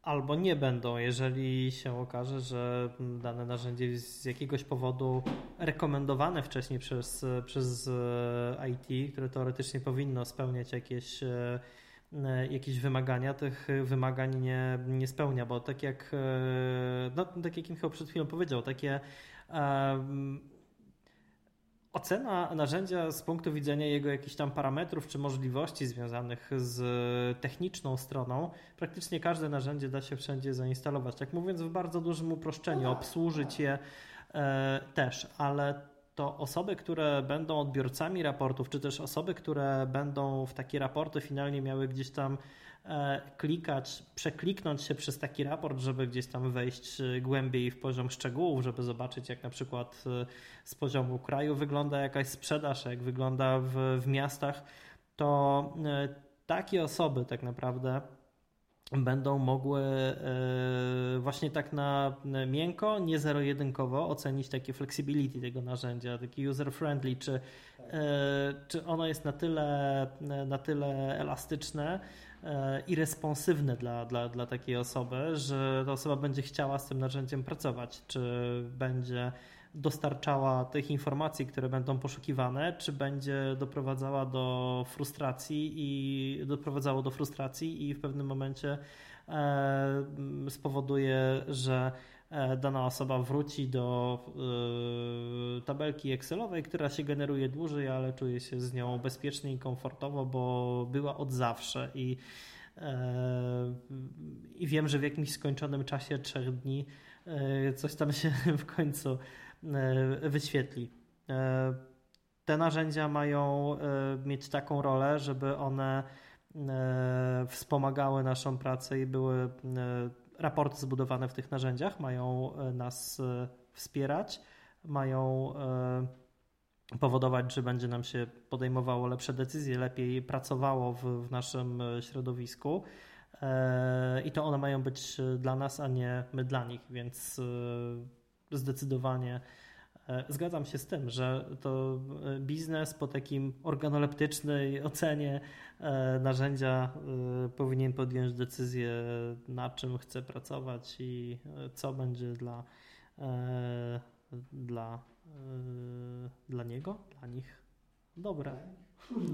Albo nie będą, jeżeli się okaże, że dane narzędzie z jakiegoś powodu rekomendowane wcześniej przez, przez e, IT, które teoretycznie powinno spełniać jakieś jakieś wymagania, tych wymagań nie, nie spełnia, bo tak jak, no, tak jak Michał przed chwilą powiedział, takie Ocena narzędzia z punktu widzenia jego jakichś tam parametrów czy możliwości związanych z techniczną stroną, praktycznie każde narzędzie da się wszędzie zainstalować. Tak mówiąc w bardzo dużym uproszczeniu, obsłużyć je e, też, ale to osoby, które będą odbiorcami raportów, czy też osoby, które będą w takie raporty finalnie miały gdzieś tam klikać, przekliknąć się przez taki raport, żeby gdzieś tam wejść e, głębiej w poziom szczegółów, żeby zobaczyć, jak na przykład e, z poziomu kraju wygląda jakaś sprzedaż, jak wygląda w, w miastach, to takie osoby tak naprawdę będą mogły właśnie tak na miękko, nie zero-jedynkowo ocenić takie flexibility tego narzędzia, taki user-friendly, czy, czy ono jest na tyle, na tyle elastyczne, i responsywne dla, dla, dla takiej osoby, że ta osoba będzie chciała z tym narzędziem pracować, czy będzie dostarczała tych informacji, które będą poszukiwane, czy będzie doprowadzała do frustracji i doprowadzało do frustracji i w pewnym momencie e, spowoduje, że dana osoba wróci do e, tabelki Excelowej, która się generuje dłużej, ale czuje się z nią bezpiecznie i komfortowo, bo była od zawsze i, i wiem, że w jakimś skończonym czasie trzech dni coś tam się <laughs> w końcu E, wyświetli. E, te narzędzia mają e, mieć taką rolę, żeby one wspomagały naszą pracę i były raporty zbudowane w tych narzędziach, mają nas wspierać, mają powodować, że będzie nam się podejmowało lepsze decyzje, lepiej pracowało w, w naszym środowisku. I to one mają być dla nas, a nie my dla nich, więc zdecydowanie e, zgadzam się z tym, że to e, biznes po takim organoleptycznej ocenie e, narzędzia powinien podjąć decyzję, na czym chce pracować i co będzie dla, dla, dla niego, dla nich dobre.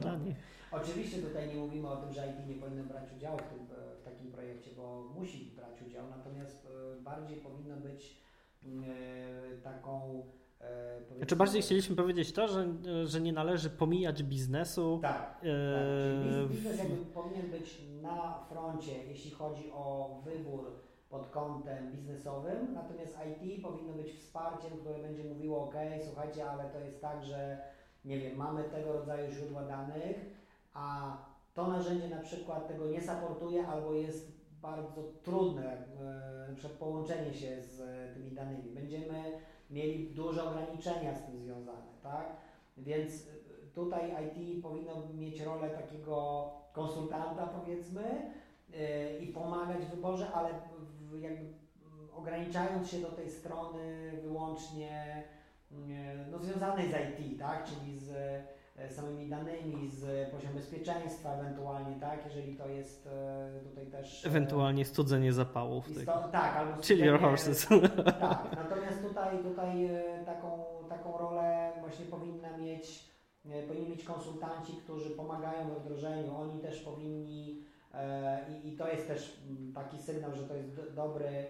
Dla nich. Oczywiście tutaj nie mówimy o tym, że IT nie powinno brać udziału w, tym, w takim projekcie, bo musi brać udział, natomiast bardziej powinno być E, taką e, znaczy bardziej chcieliśmy powiedzieć to, że, że nie należy pomijać biznesu. Tak. tak. Czyli biznes jakby powinien być na froncie, jeśli chodzi o wybór pod kątem biznesowym, natomiast IT powinno być wsparciem, które będzie mówiło, ok, słuchajcie, ale to jest tak, że nie wiem, mamy tego rodzaju źródła danych, a to narzędzie na przykład tego nie supportuje albo jest bardzo trudne, e, na połączenie się z e, tymi danymi. Będziemy mieli duże ograniczenia z tym związane, tak? Więc e, tutaj IT powinno mieć rolę takiego konsultanta, powiedzmy, i pomagać w wyborze, ale jakby ograniczając się do tej strony wyłącznie no, związanej z IT, tak? Czyli z samymi danymi, z poziom bezpieczeństwa ewentualnie, tak, jeżeli to jest tutaj też... Ewentualnie studzenie zapałów. Isto, tak, albo Chill your horses. <laughs> Tak, natomiast tutaj, tutaj taką, taką rolę właśnie powinna mieć, powinni mieć konsultanci, którzy pomagają we wdrożeniu, oni też powinni i, i to jest też mm, taki sygnał, że to jest dobry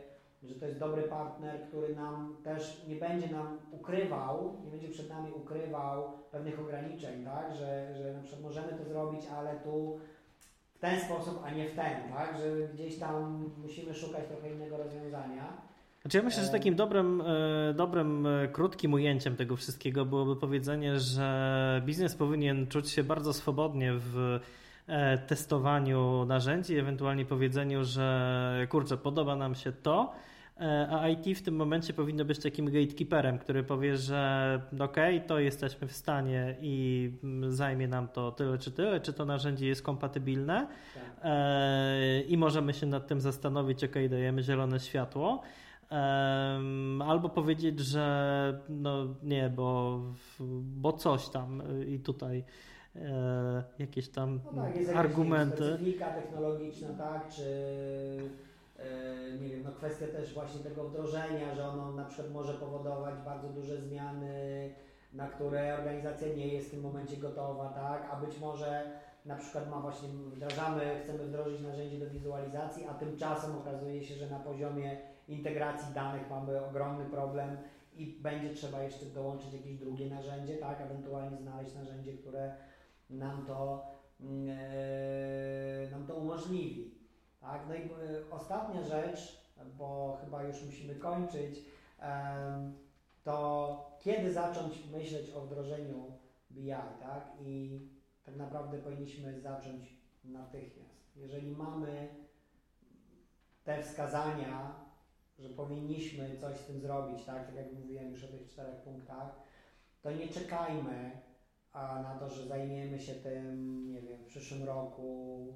że to jest dobry partner, który nam też nie będzie nam ukrywał, nie będzie przed nami ukrywał pewnych ograniczeń, tak? Że, że na przykład możemy to zrobić, ale tu w ten sposób, a nie w ten, tak? Że gdzieś tam musimy szukać trochę innego rozwiązania. Znaczy ja myślę, że takim dobrym, e, dobrym, e, krótkim ujęciem tego wszystkiego byłoby powiedzenie, że biznes powinien czuć się bardzo swobodnie w e, testowaniu narzędzi, ewentualnie powiedzeniu, że kurczę, podoba nam się to, E, a IT w tym momencie powinno być takim gatekeeperem, który powie, że ok, to jesteśmy w stanie i zajmie nam to tyle czy tyle, czy to narzędzie jest kompatybilne tak. E, i możemy się nad tym zastanowić, ok, dajemy zielone światło. Albo powiedzieć, że no nie, bo, bo coś tam i tutaj e, jakieś tam no tak, jest argumenty. Specyfika technologiczna, tak, czy E, nie wiem, no kwestia też właśnie tego wdrożenia, że ono na przykład może powodować bardzo duże zmiany, na które organizacja nie jest w tym momencie gotowa, tak, a być może na przykład ma właśnie, wdrażamy, chcemy wdrożyć narzędzie do wizualizacji, a tymczasem okazuje się, że na poziomie integracji danych mamy ogromny problem i będzie trzeba jeszcze dołączyć jakieś drugie narzędzie, tak, ewentualnie znaleźć narzędzie, które nam to, yy, nam to umożliwi. Tak? No i y, ostatnia rzecz, bo chyba już musimy kończyć, to kiedy zacząć myśleć o wdrożeniu BI, tak? I tak naprawdę powinniśmy zacząć natychmiast. Jeżeli mamy te wskazania, że powinniśmy coś z tym zrobić, tak, tak jak mówiłem już o tych czterech punktach, to nie czekajmy na to, że zajmiemy się tym, nie wiem, w przyszłym roku,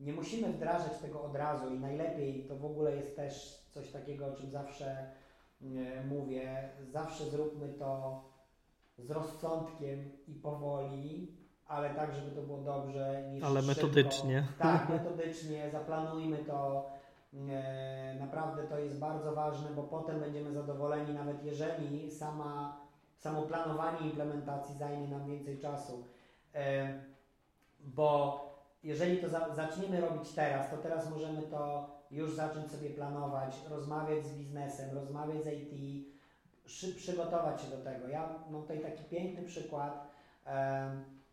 nie musimy wdrażać tego od razu i najlepiej to w ogóle jest też coś takiego, o czym zawsze mówię, zawsze zróbmy to z rozsądkiem i powoli, ale tak, żeby to było dobrze. Niż ale szybko. metodycznie. Tak, <laughs> metodycznie, zaplanujmy to. Naprawdę to jest bardzo ważne, bo potem będziemy zadowoleni, nawet jeżeli sama, samo planowanie implementacji zajmie nam więcej czasu. Bo jeżeli to za, zaczniemy robić teraz, to teraz możemy to już zacząć sobie planować, rozmawiać z biznesem, rozmawiać z IT, przy, przygotować się do tego. Ja mam tutaj taki piękny przykład. E,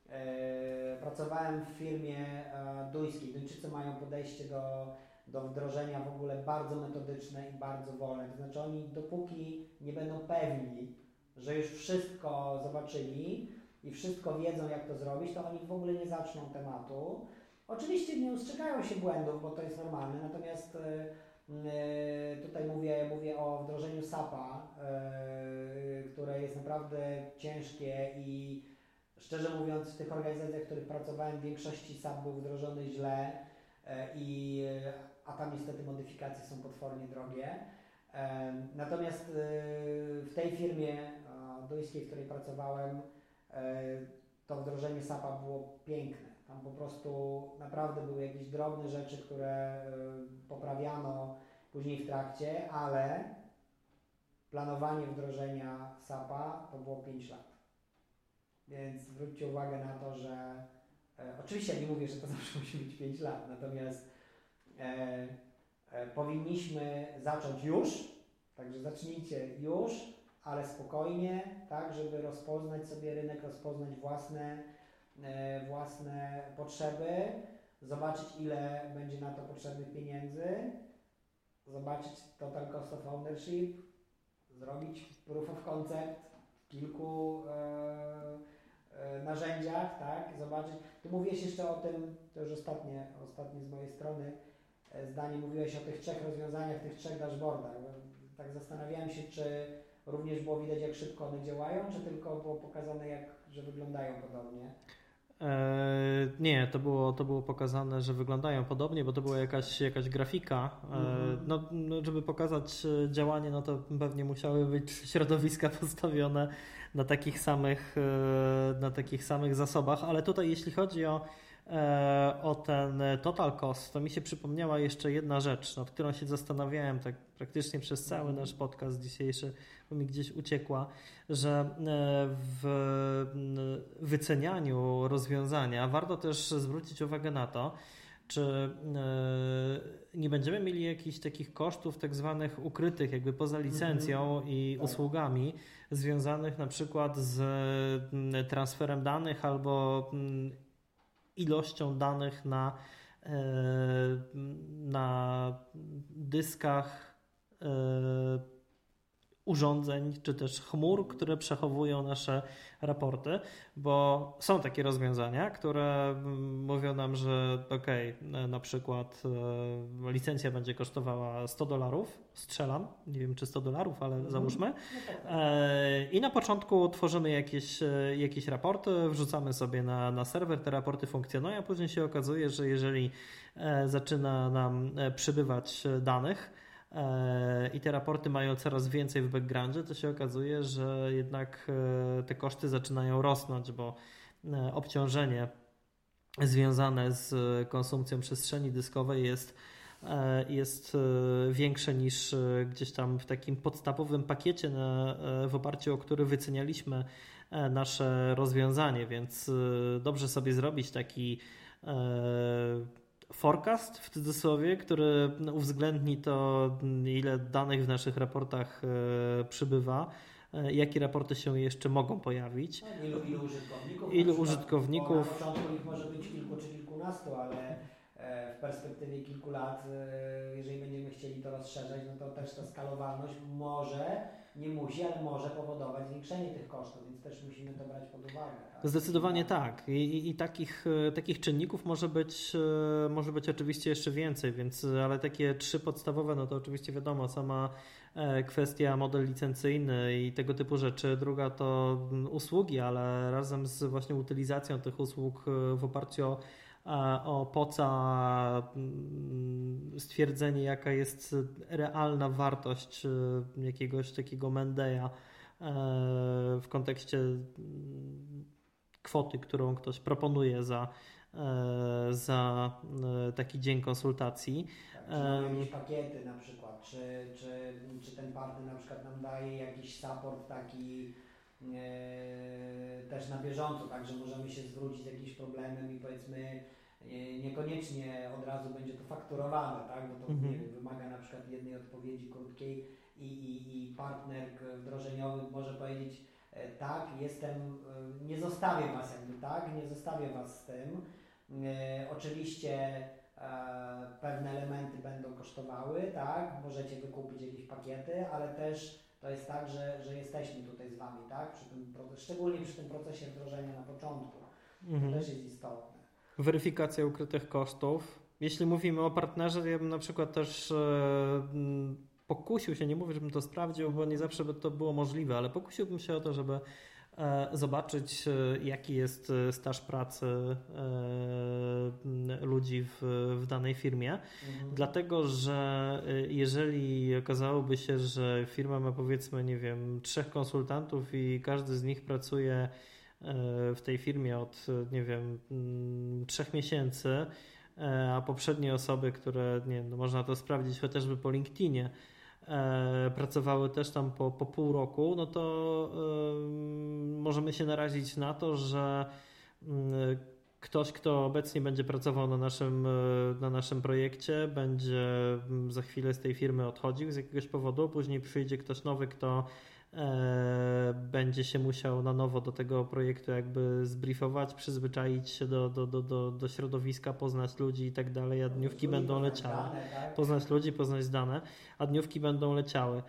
e, pracowałem w firmie e, duńskiej. Duńczycy mają podejście do, do wdrożenia w ogóle bardzo metodyczne i bardzo wolne. To znaczy oni dopóki nie będą pewni, że już wszystko zobaczyli i wszystko wiedzą jak to zrobić, to oni w ogóle nie zaczną tematu. Oczywiście nie ustrzegają się błędów, bo to jest normalne, natomiast e, e, tutaj mówię, mówię o wdrożeniu SAP-a, e, które jest naprawdę ciężkie i szczerze mówiąc w tych organizacjach, w których pracowałem w większości SAP był wdrożony źle i a tam niestety modyfikacje są potwornie drogie. Natomiast w tej firmie duńskiej, w której pracowałem, to wdrożenie SAP-a było piękne tam po prostu naprawdę były jakieś drobne rzeczy, które y, poprawiano później w trakcie, ale planowanie wdrożenia SAP-a to było 5 lat. Więc zwróćcie uwagę na to, że e, oczywiście nie mówię, że to <laughs> zawsze musi być 5 lat, natomiast e, e, powinniśmy zacząć już, także zacznijcie już, ale spokojnie, tak, żeby rozpoznać sobie rynek, rozpoznać własne własne potrzeby, zobaczyć ile będzie na to potrzebnych pieniędzy, zobaczyć total cost of ownership, zrobić proof of concept w kilku e, e, narzędziach, tak, zobaczyć. Tu mówiłeś jeszcze o tym, to już ostatnie, ostatnie z mojej strony e, zdanie, mówiłeś o tych trzech rozwiązaniach, tych trzech dashboardach. Tak zastanawiałem się, czy również było widać, jak szybko one działają, czy tylko było pokazane, jak, że wyglądają podobnie. E, nie, to było, to było pokazane, że wyglądają podobnie, bo to była jakaś, jakaś grafika. Mm-hmm. No, no, żeby pokazać e, działanie, no to pewnie musiały być <laughs> środowiska postawione na takich samych, na takich samych zasobach, ale tutaj jeśli chodzi o o ten total cost, to mi się przypomniała jeszcze jedna rzecz, nad którą się zastanawiałem tak praktycznie przez cały nasz podcast dzisiejszy, bo mi gdzieś uciekła, że w wycenianiu rozwiązania warto też zwrócić uwagę na to, czy e, nie będziemy mieli jakichś takich kosztów tak zwanych ukrytych, jakby poza mhm. licencją i tak. usługami, związanych na przykład z mm, transferem danych albo mm, ilością danych na, e, na dyskach e, urządzeń czy też chmur, które przechowują nasze raporty, bo są takie rozwiązania, które mówią nam, że ok, na przykład e, licencja będzie kosztowała 100 dolarów, strzelam, nie wiem czy 100 dolarów, ale mhm. załóżmy. No e, I na początku tworzymy jakieś, e, jakieś raporty, wrzucamy sobie na, na serwer, te raporty funkcjonują, a później się okazuje, że jeżeli zaczyna nam przybywać danych, i te raporty mają coraz więcej w backgroundzie, to się okazuje, że jednak e, te koszty zaczynają rosnąć, bo e, obciążenie związane z konsumpcją przestrzeni dyskowej jest, e, jest większe niż gdzieś tam w takim podstawowym pakiecie, na, w oparciu o który wycenialiśmy nasze rozwiązanie, więc dobrze sobie zrobić taki forecast w cudzysłowie, który uwzględni to, ile danych w naszych raportach e, przybywa, e, jakie raporty się jeszcze mogą pojawić. No, ilu, ilu użytkowników? Ilu użytkowników? Na początku ich może być kilku czy kilkunastu, ale w perspektywie kilku lat, jeżeli będziemy chcieli to rozszerzać, no to też ta skalowalność może nie musi, ale może powodować zwiększenie tych kosztów, więc też musimy to brać pod uwagę. Tak? Zdecydowanie tak. I, i, i takich, e, takich czynników może być, e, może być oczywiście jeszcze więcej, więc, ale takie trzy podstawowe, no to oczywiście wiadomo, sama e, kwestia model licencyjny i tego typu rzeczy. Druga to usługi, ale razem z właśnie utylizacją tych usług w oparciu o o POCA mm, stwierdzenie, jaka jest realna wartość e, jakiegoś takiego Mendeya e, w kontekście mm, kwoty, którą ktoś proponuje za, e, za taki dzień konsultacji. Tak, czy jakieś pakiety na przykład, czy, czy, czy ten partner na przykład nam daje jakiś support taki E, też na bieżąco, tak, że możemy się zwrócić z jakimś problemem i powiedzmy e, niekoniecznie od razu będzie to fakturowane, tak, bo to mhm. wiem, wymaga na przykład jednej odpowiedzi krótkiej i, i, i partner wdrożeniowy może powiedzieć e, tak, jestem, nie zostawię Was jakby tak, nie zostawię Was z tym. Oczywiście pewne elementy będą kosztowały, tak, możecie wykupić jakieś pakiety, ale też to jest tak, że, że jesteśmy tutaj z Wami, tak? Przy tym, szczególnie przy tym procesie wdrożenia na początku. Mhm. To też jest istotne. Weryfikacja ukrytych kosztów. Jeśli mówimy o partnerze, ja bym na przykład też e, pokusił się, nie mówię, żebym to sprawdził, bo nie zawsze by to było możliwe, ale pokusiłbym się o to, żeby zobaczyć, e, jaki jest e, staż pracy ludzi w, w danej firmie. Mhm. Dlatego, że jeżeli okazałoby się, że firma ma powiedzmy, nie wiem, trzech konsultantów i każdy z nich pracuje w tej firmie od, nie wiem, trzech miesięcy, a poprzednie osoby, które, nie no można to sprawdzić chociażby po LinkedInie, E, pracowały też tam po, po pół roku, no to możemy się narazić na to, że mm, ktoś, kto obecnie będzie pracował na naszym, e, na naszym projekcie, będzie mm, za chwilę z tej firmy odchodził z jakiegoś powodu, później przyjdzie ktoś nowy, kto E, będzie się musiał na nowo do tego projektu jakby zbriefować, przyzwyczaić się do, do, do, do, do środowiska, poznać ludzi i tak dalej, a dniówki będą leciały. Tak? Poznać ludzi, poznać dane, a dniówki będą leciały.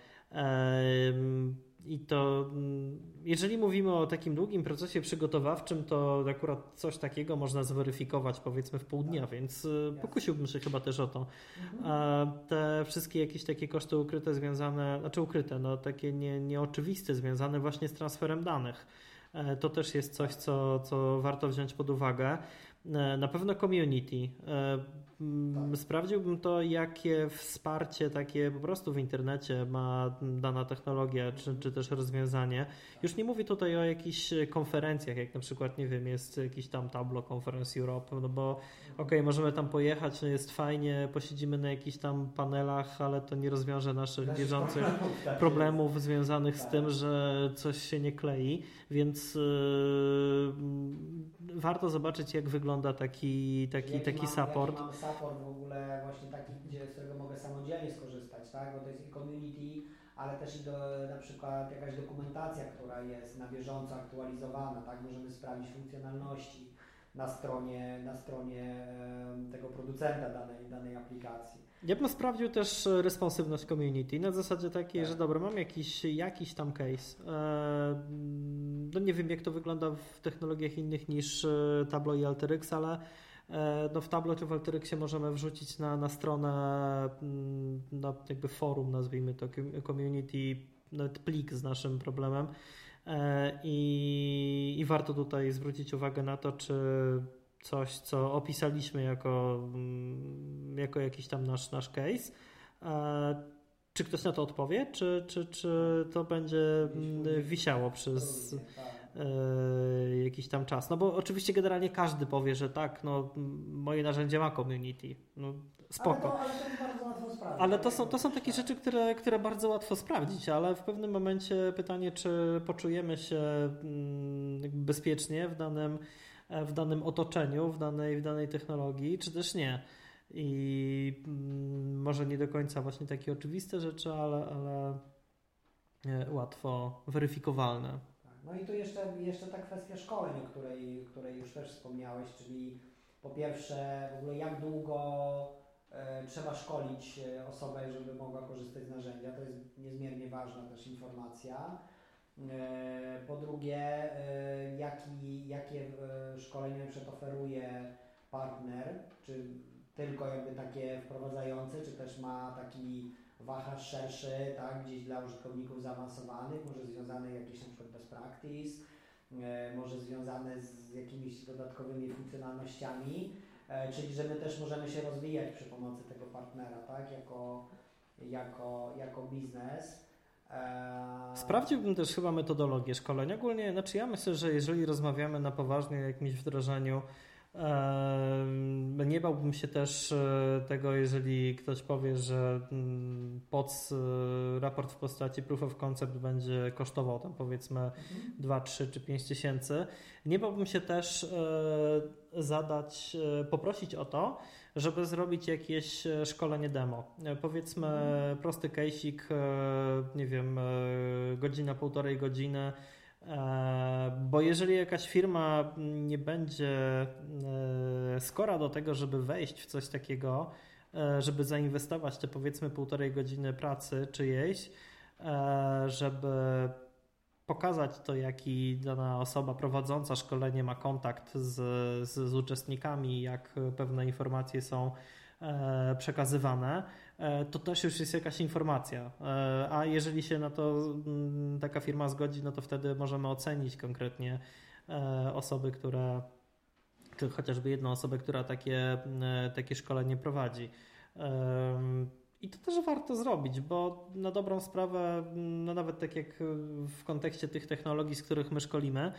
I to, mm, jeżeli mówimy o takim długim procesie przygotowawczym, to akurat coś takiego można zweryfikować powiedzmy w pół dnia, tak. więc y, pokusiłbym się chyba też o to. Mhm. A te wszystkie jakieś takie koszty ukryte związane, znaczy ukryte, no takie nie, nieoczywiste, związane właśnie z transferem danych. E, to też jest coś, co, co warto wziąć pod uwagę. E, na pewno community. Mm, tak. sprawdziłbym to, jakie wsparcie takie po prostu w internecie ma dana technologia, czy, czy też rozwiązanie. Już nie mówię tutaj o jakichś konferencjach, jak na przykład, nie wiem, jest jakiś tam Tableau Conference Europe, no bo okej, okay, możemy tam pojechać, no jest fajnie, posiedzimy na jakichś tam panelach, ale to nie rozwiąże naszych bieżących tak problemów związanych z tym, że coś się nie klei, więc yy, warto zobaczyć, jak wygląda taki, taki, taki support. Support w ogóle właśnie taki, gdzie, z którego mogę samodzielnie skorzystać, tak? Bo to jest i community, ale też i do, na przykład jakaś dokumentacja, która jest na bieżąco aktualizowana, tak? Możemy sprawdzić funkcjonalności na stronie, na stronie tego producenta danej, danej aplikacji. Ja bym sprawdził też responsywność community na zasadzie takiej, tak. że dobra, mam jakiś, jakiś tam case. E, no nie wiem, jak to wygląda w technologiach innych niż e, Tableau i Alteryx, ale e, no w Tableau czy w Alteryxie możemy wrzucić na, na stronę, mm, na jakby forum, nazwijmy to community, nawet plik z naszym problemem. I, i warto tutaj zwrócić uwagę na to, czy coś, co opisaliśmy jako, mm, jako jakiś tam nasz, nasz case. Czy ktoś na to odpowie, czy, czy, czy to będzie mm, wisiało przez e, jakiś tam czas? No bo oczywiście generalnie każdy powie, że tak, no moje narzędzie ma community. No, spoko. Ale to, ale to bardzo łatwo sprawdzić. Ale to są, to są takie rzeczy, które, które bardzo łatwo sprawdzić, ale w pewnym momencie pytanie, czy poczujemy się mm, bezpiecznie w danym E, w danym otoczeniu, w danej, w danej technologii, czy też nie. I mm, może nie do końca właśnie takie oczywiste rzeczy, ale, ale e, łatwo weryfikowalne. No i tu jeszcze, jeszcze ta kwestia szkoleń, o której, której już też wspomniałeś, czyli po pierwsze w ogóle jak długo e, trzeba szkolić osobę, żeby mogła korzystać z narzędzia. To jest niezmiernie ważna też informacja. E, po drugie, e, jaki, jakie e, szkolenie oferuje partner, czy tylko jakby takie wprowadzające, czy też ma taki wachlarz szerszy, tak, gdzieś dla użytkowników zaawansowanych, może związane jakieś na przykład best practice, może związane z jakimiś dodatkowymi funkcjonalnościami, czyli że my też możemy się rozwijać przy pomocy tego partnera, tak, jako, jako, jako biznes. Eee, Sprawdziłbym też chyba metodologię szkolenia. Ogólnie, znaczy ja myślę, że jeżeli rozmawiamy na poważnie o jakimś wdrożeniu, nie bałbym się też e, tego, jeżeli ktoś powie, że mm, POC e, raport w postaci proof of concept będzie kosztował tam powiedzmy mhm. 2, 3 czy 5 tysięcy. Nie bałbym się też e, zadać, poprosić o to, żeby zrobić jakieś szkolenie demo. Powiedzmy mhm. prosty case'ik, nie wiem, godzina, półtorej godziny, bo jeżeli jakaś firma nie będzie skora do tego, żeby wejść w coś takiego, żeby zainwestować te powiedzmy półtorej godziny pracy czyjejś, żeby pokazać to, jaki dana osoba prowadząca szkolenie ma kontakt z, z, z uczestnikami, jak pewne informacje są przekazywane, to też już jest jakaś informacja. E, a jeżeli się na to mm, taka firma zgodzi, no to wtedy możemy ocenić konkretnie e, osoby, które, czy chociażby jedną osobę, która takie, e, takie szkolenie prowadzi. I to też warto zrobić, bo na dobrą sprawę, no nawet tak jak w kontekście tych technologii, z których my szkolimy,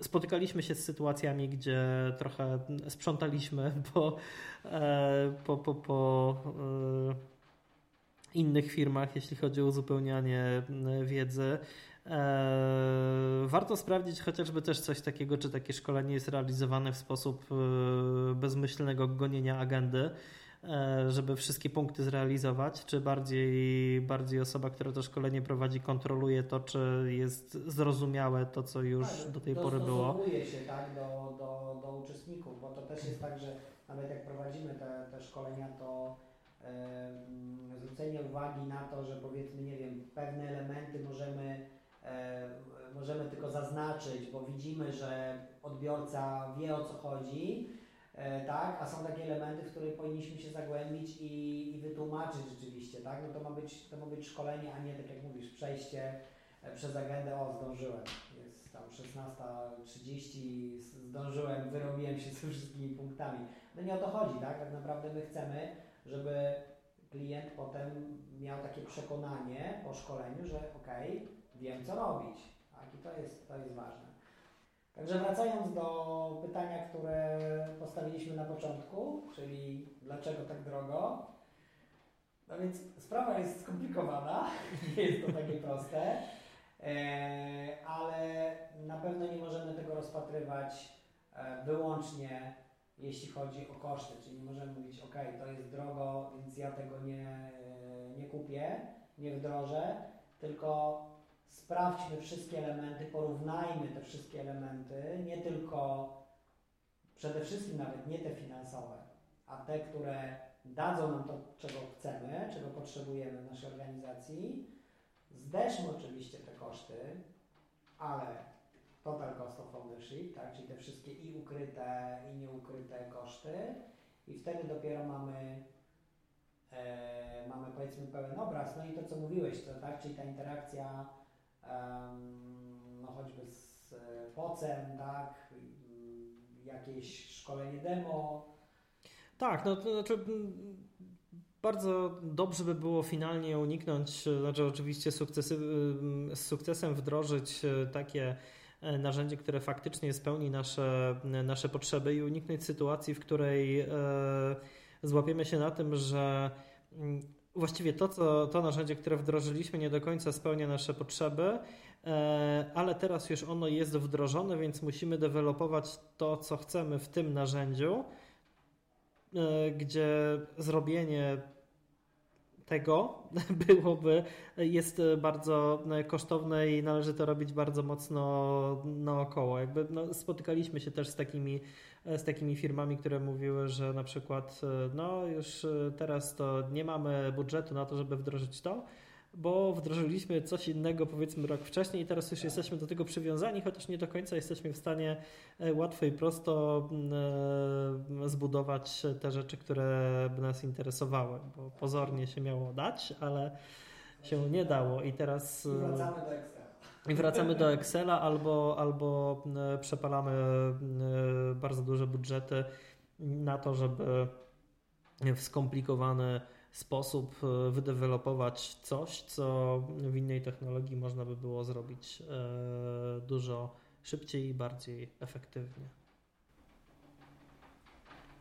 spotykaliśmy się z sytuacjami, gdzie trochę sprzątaliśmy <laughs> po, e, po, po, po e, innych firmach, jeśli chodzi o uzupełnianie wiedzy. E, warto sprawdzić chociażby też coś takiego, czy takie szkolenie jest realizowane w sposób bezmyślnego gonienia agendy żeby wszystkie punkty zrealizować, czy bardziej, bardziej osoba, która to szkolenie prowadzi, kontroluje to, czy jest zrozumiałe to, co już tak, do tej pory było. Się tak, do, do, do uczestników, bo to też jest tak, że nawet jak prowadzimy te, te szkolenia, to e, zwrócenie uwagi na to, że powiedzmy, nie wiem, pewne elementy możemy, e, możemy tylko zaznaczyć, bo widzimy, że odbiorca wie o co chodzi, E, tak, a są takie elementy, w które powinniśmy się zagłębić i, i wytłumaczyć rzeczywiście, tak, no to ma, być, to ma być szkolenie, a nie tak jak mówisz, przejście e, przez agendę, o zdążyłem, jest jest tam 16.30, zdążyłem, wyrobiłem się <laughs> ze wszystkimi punktami. No nie o to chodzi, tak? Tak naprawdę my chcemy, żeby klient potem miał takie przekonanie po szkoleniu, że ok, wiem co robić. Tak? I to jest, to jest ważne. Także wracając do pytania, które postawiliśmy na początku, czyli dlaczego tak drogo, no więc sprawa jest skomplikowana, <laughs> nie jest to takie proste, e, ale na pewno nie możemy tego rozpatrywać e, wyłącznie jeśli chodzi o koszty, czyli nie możemy mówić, ok, to jest drogo, więc ja tego nie, e, nie kupię, nie wdrożę, tylko sprawdźmy wszystkie elementy, porównajmy te wszystkie elementy, nie tylko, przede wszystkim nawet nie te finansowe, a te, które dadzą nam to, czego chcemy, czego potrzebujemy w naszej organizacji. Zderzmy oczywiście te koszty, ale total cost of ownership, tak, czyli te wszystkie i ukryte, i nieukryte koszty. I wtedy dopiero mamy e, mamy powiedzmy pełen obraz, no i to co mówiłeś, to, tak, czyli ta interakcja no choćby z e, pocem, tak, jakieś szkolenie demo. Tak, no to znaczy bardzo dobrze by było finalnie uniknąć, znaczy oczywiście sukcesy, z sukcesem wdrożyć e, takie e, narzędzie, które faktycznie spełni nasze, nasze potrzeby i uniknąć sytuacji, w której złapiemy się na tym, że właściwie to, co, to narzędzie, które wdrożyliśmy, nie do końca spełnia nasze potrzeby, e, ale teraz już ono jest wdrożone, więc musimy dewelopować to, co chcemy w tym narzędziu, e, gdzie zrobienie tego <laughs> byłoby, jest bardzo kosztowne i należy to robić bardzo mocno naokoło. Jakby no, spotykaliśmy się też z takimi z takimi firmami, które mówiły, że na przykład no już teraz to nie mamy budżetu na to, żeby wdrożyć to, bo wdrożyliśmy coś innego powiedzmy rok wcześniej i teraz już jesteśmy do tego przywiązani, chociaż nie do końca jesteśmy w stanie łatwo i prosto zbudować te rzeczy, które by nas interesowały, bo pozornie się miało dać, ale się nie dało i teraz... Wracamy do Excel. I wracamy do Excela albo, albo e, przepalamy e, bardzo duże budżety na to, żeby w skomplikowany sposób e, wydevelopować coś, co w innej technologii można by było zrobić dużo szybciej i bardziej efektywnie.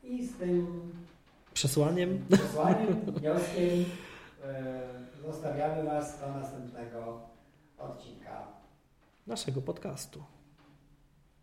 I z tym przesłaniem, przesłaniem <laughs> wnioskiem zostawiamy Was do następnego odcinka naszego podcastu.